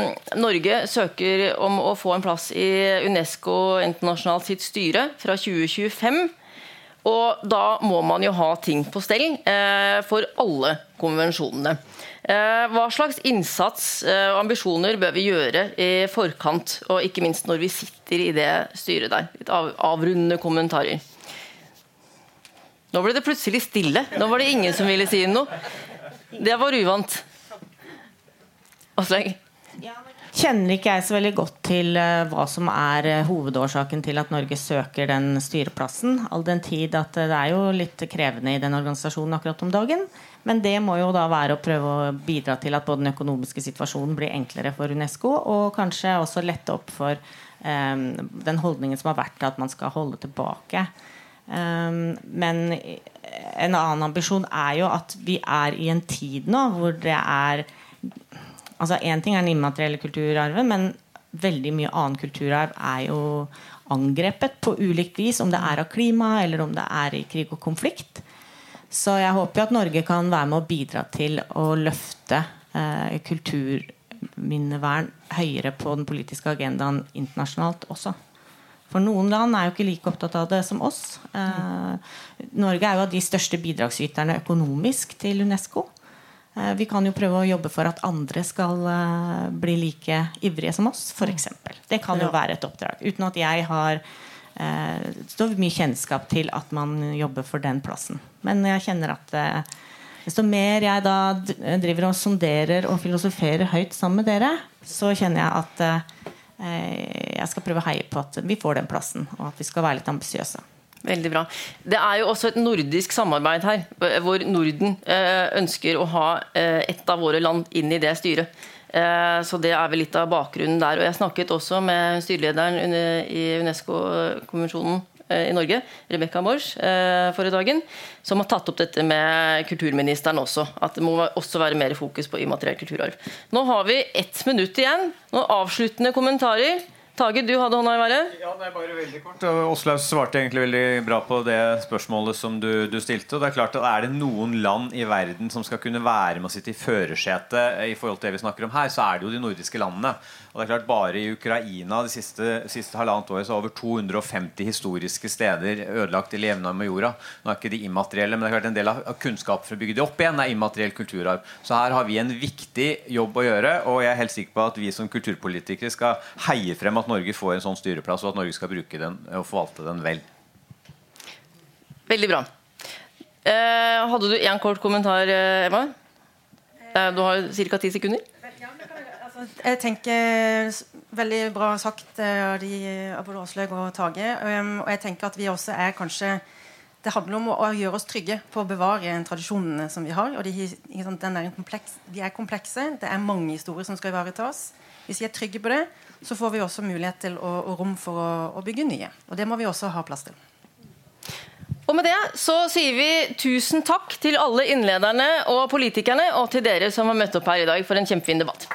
Norge søker om å få en plass i Unesco internasjonalt sitt styre fra 2025. Og da må man jo ha ting på stell eh, for alle konvensjonene. Eh, hva slags innsats eh, og ambisjoner bør vi gjøre i forkant, og ikke minst når vi sitter i det styret der? Litt avrundende kommentarer. Nå ble det plutselig stille. Nå var det ingen som ville si noe. Det var uvant. Aslaug? kjenner ikke jeg så veldig godt til uh, hva som er uh, hovedårsaken til at Norge søker den styreplassen. All den tid at uh, det er jo litt krevende i den organisasjonen akkurat om dagen. Men det må jo da være å prøve å bidra til at både den økonomiske situasjonen blir enklere for Unesco, og kanskje også lette opp for um, den holdningen som har vært at man skal holde tilbake. Um, men en annen ambisjon er jo at vi er i en tid nå hvor det er altså Én ting er den immaterielle kulturarven, men veldig mye annen kulturarv er jo angrepet på ulikt vis. Om det er av klima, eller om det er i krig og konflikt. Så jeg håper jo at Norge kan være med å bidra til å løfte eh, kulturminnevern høyere på den politiske agendaen internasjonalt også. For noen land er jo ikke like opptatt av det som oss. Eh, Norge er jo av de største bidragsyterne økonomisk til UNESCO. Eh, vi kan jo prøve å jobbe for at andre skal eh, bli like ivrige som oss, f.eks. Det kan jo være et oppdrag. Uten at jeg har eh, så mye kjennskap til at man jobber for den plassen. Men jeg kjenner at desto mer jeg da driver og sonderer og filosoferer høyt sammen med dere, så kjenner jeg at jeg skal prøve å heie på at vi får den plassen, og at vi skal være litt ambisiøse. Veldig bra. Det er jo også et nordisk samarbeid her, hvor Norden eh, ønsker å ha eh, et av våre land inn i det styret. Eh, så det er vel litt av bakgrunnen der. Og jeg snakket også med styrelederen i Unesco-konvensjonen i Norge, Rebekka Morsch, forrige dagen, som har tatt opp dette med kulturministeren også. At det må også være mer fokus på immateriell kulturarv. Nå har vi ett minutt igjen. Noen avsluttende kommentarer. Tage, du hadde hånda i været? Ja, det er bare veldig kort. Åslaug svarte egentlig veldig bra på det spørsmålet som du, du, stilte. Og det Er klart at er det noen land i verden som skal kunne være med å sitte i førersetet i forhold til det vi snakker om her, så er det jo de nordiske landene. Og det er klart Bare i Ukraina det siste, siste halvannet året så er over 250 historiske steder ødelagt eller jevna med jorda. Nå er ikke de immaterielle, men det er klart en del av kunnskap for å bygge det opp igjen er immateriell kulturarv. Så her har vi en viktig jobb å gjøre, og jeg er helt sikker på at vi som kulturpolitikere skal heie frem at Norge får en sånn styreplass, og at Norge skal bruke den og forvalte den vel. Veldig bra. Eh, hadde du én kort kommentar, eh, Emma? Eh, du har ca. ti sekunder. Jeg tenker Veldig bra sagt eh, av de av både og Tage. Og jeg tenker at vi også er kanskje Det handler om å, gjøre oss trygge på å bevare tradisjonene som vi har. og de, er kompleks, de er komplekse. Det er mange historier som skal ivaretas. Hvis vi er trygge på det, så får vi også mulighet til å, og rom for å, å bygge nye. Og det må vi også ha plass til. Og med det så sier vi tusen takk til alle innlederne og politikerne, og til dere som har møtt opp her i dag for en kjempefin debatt.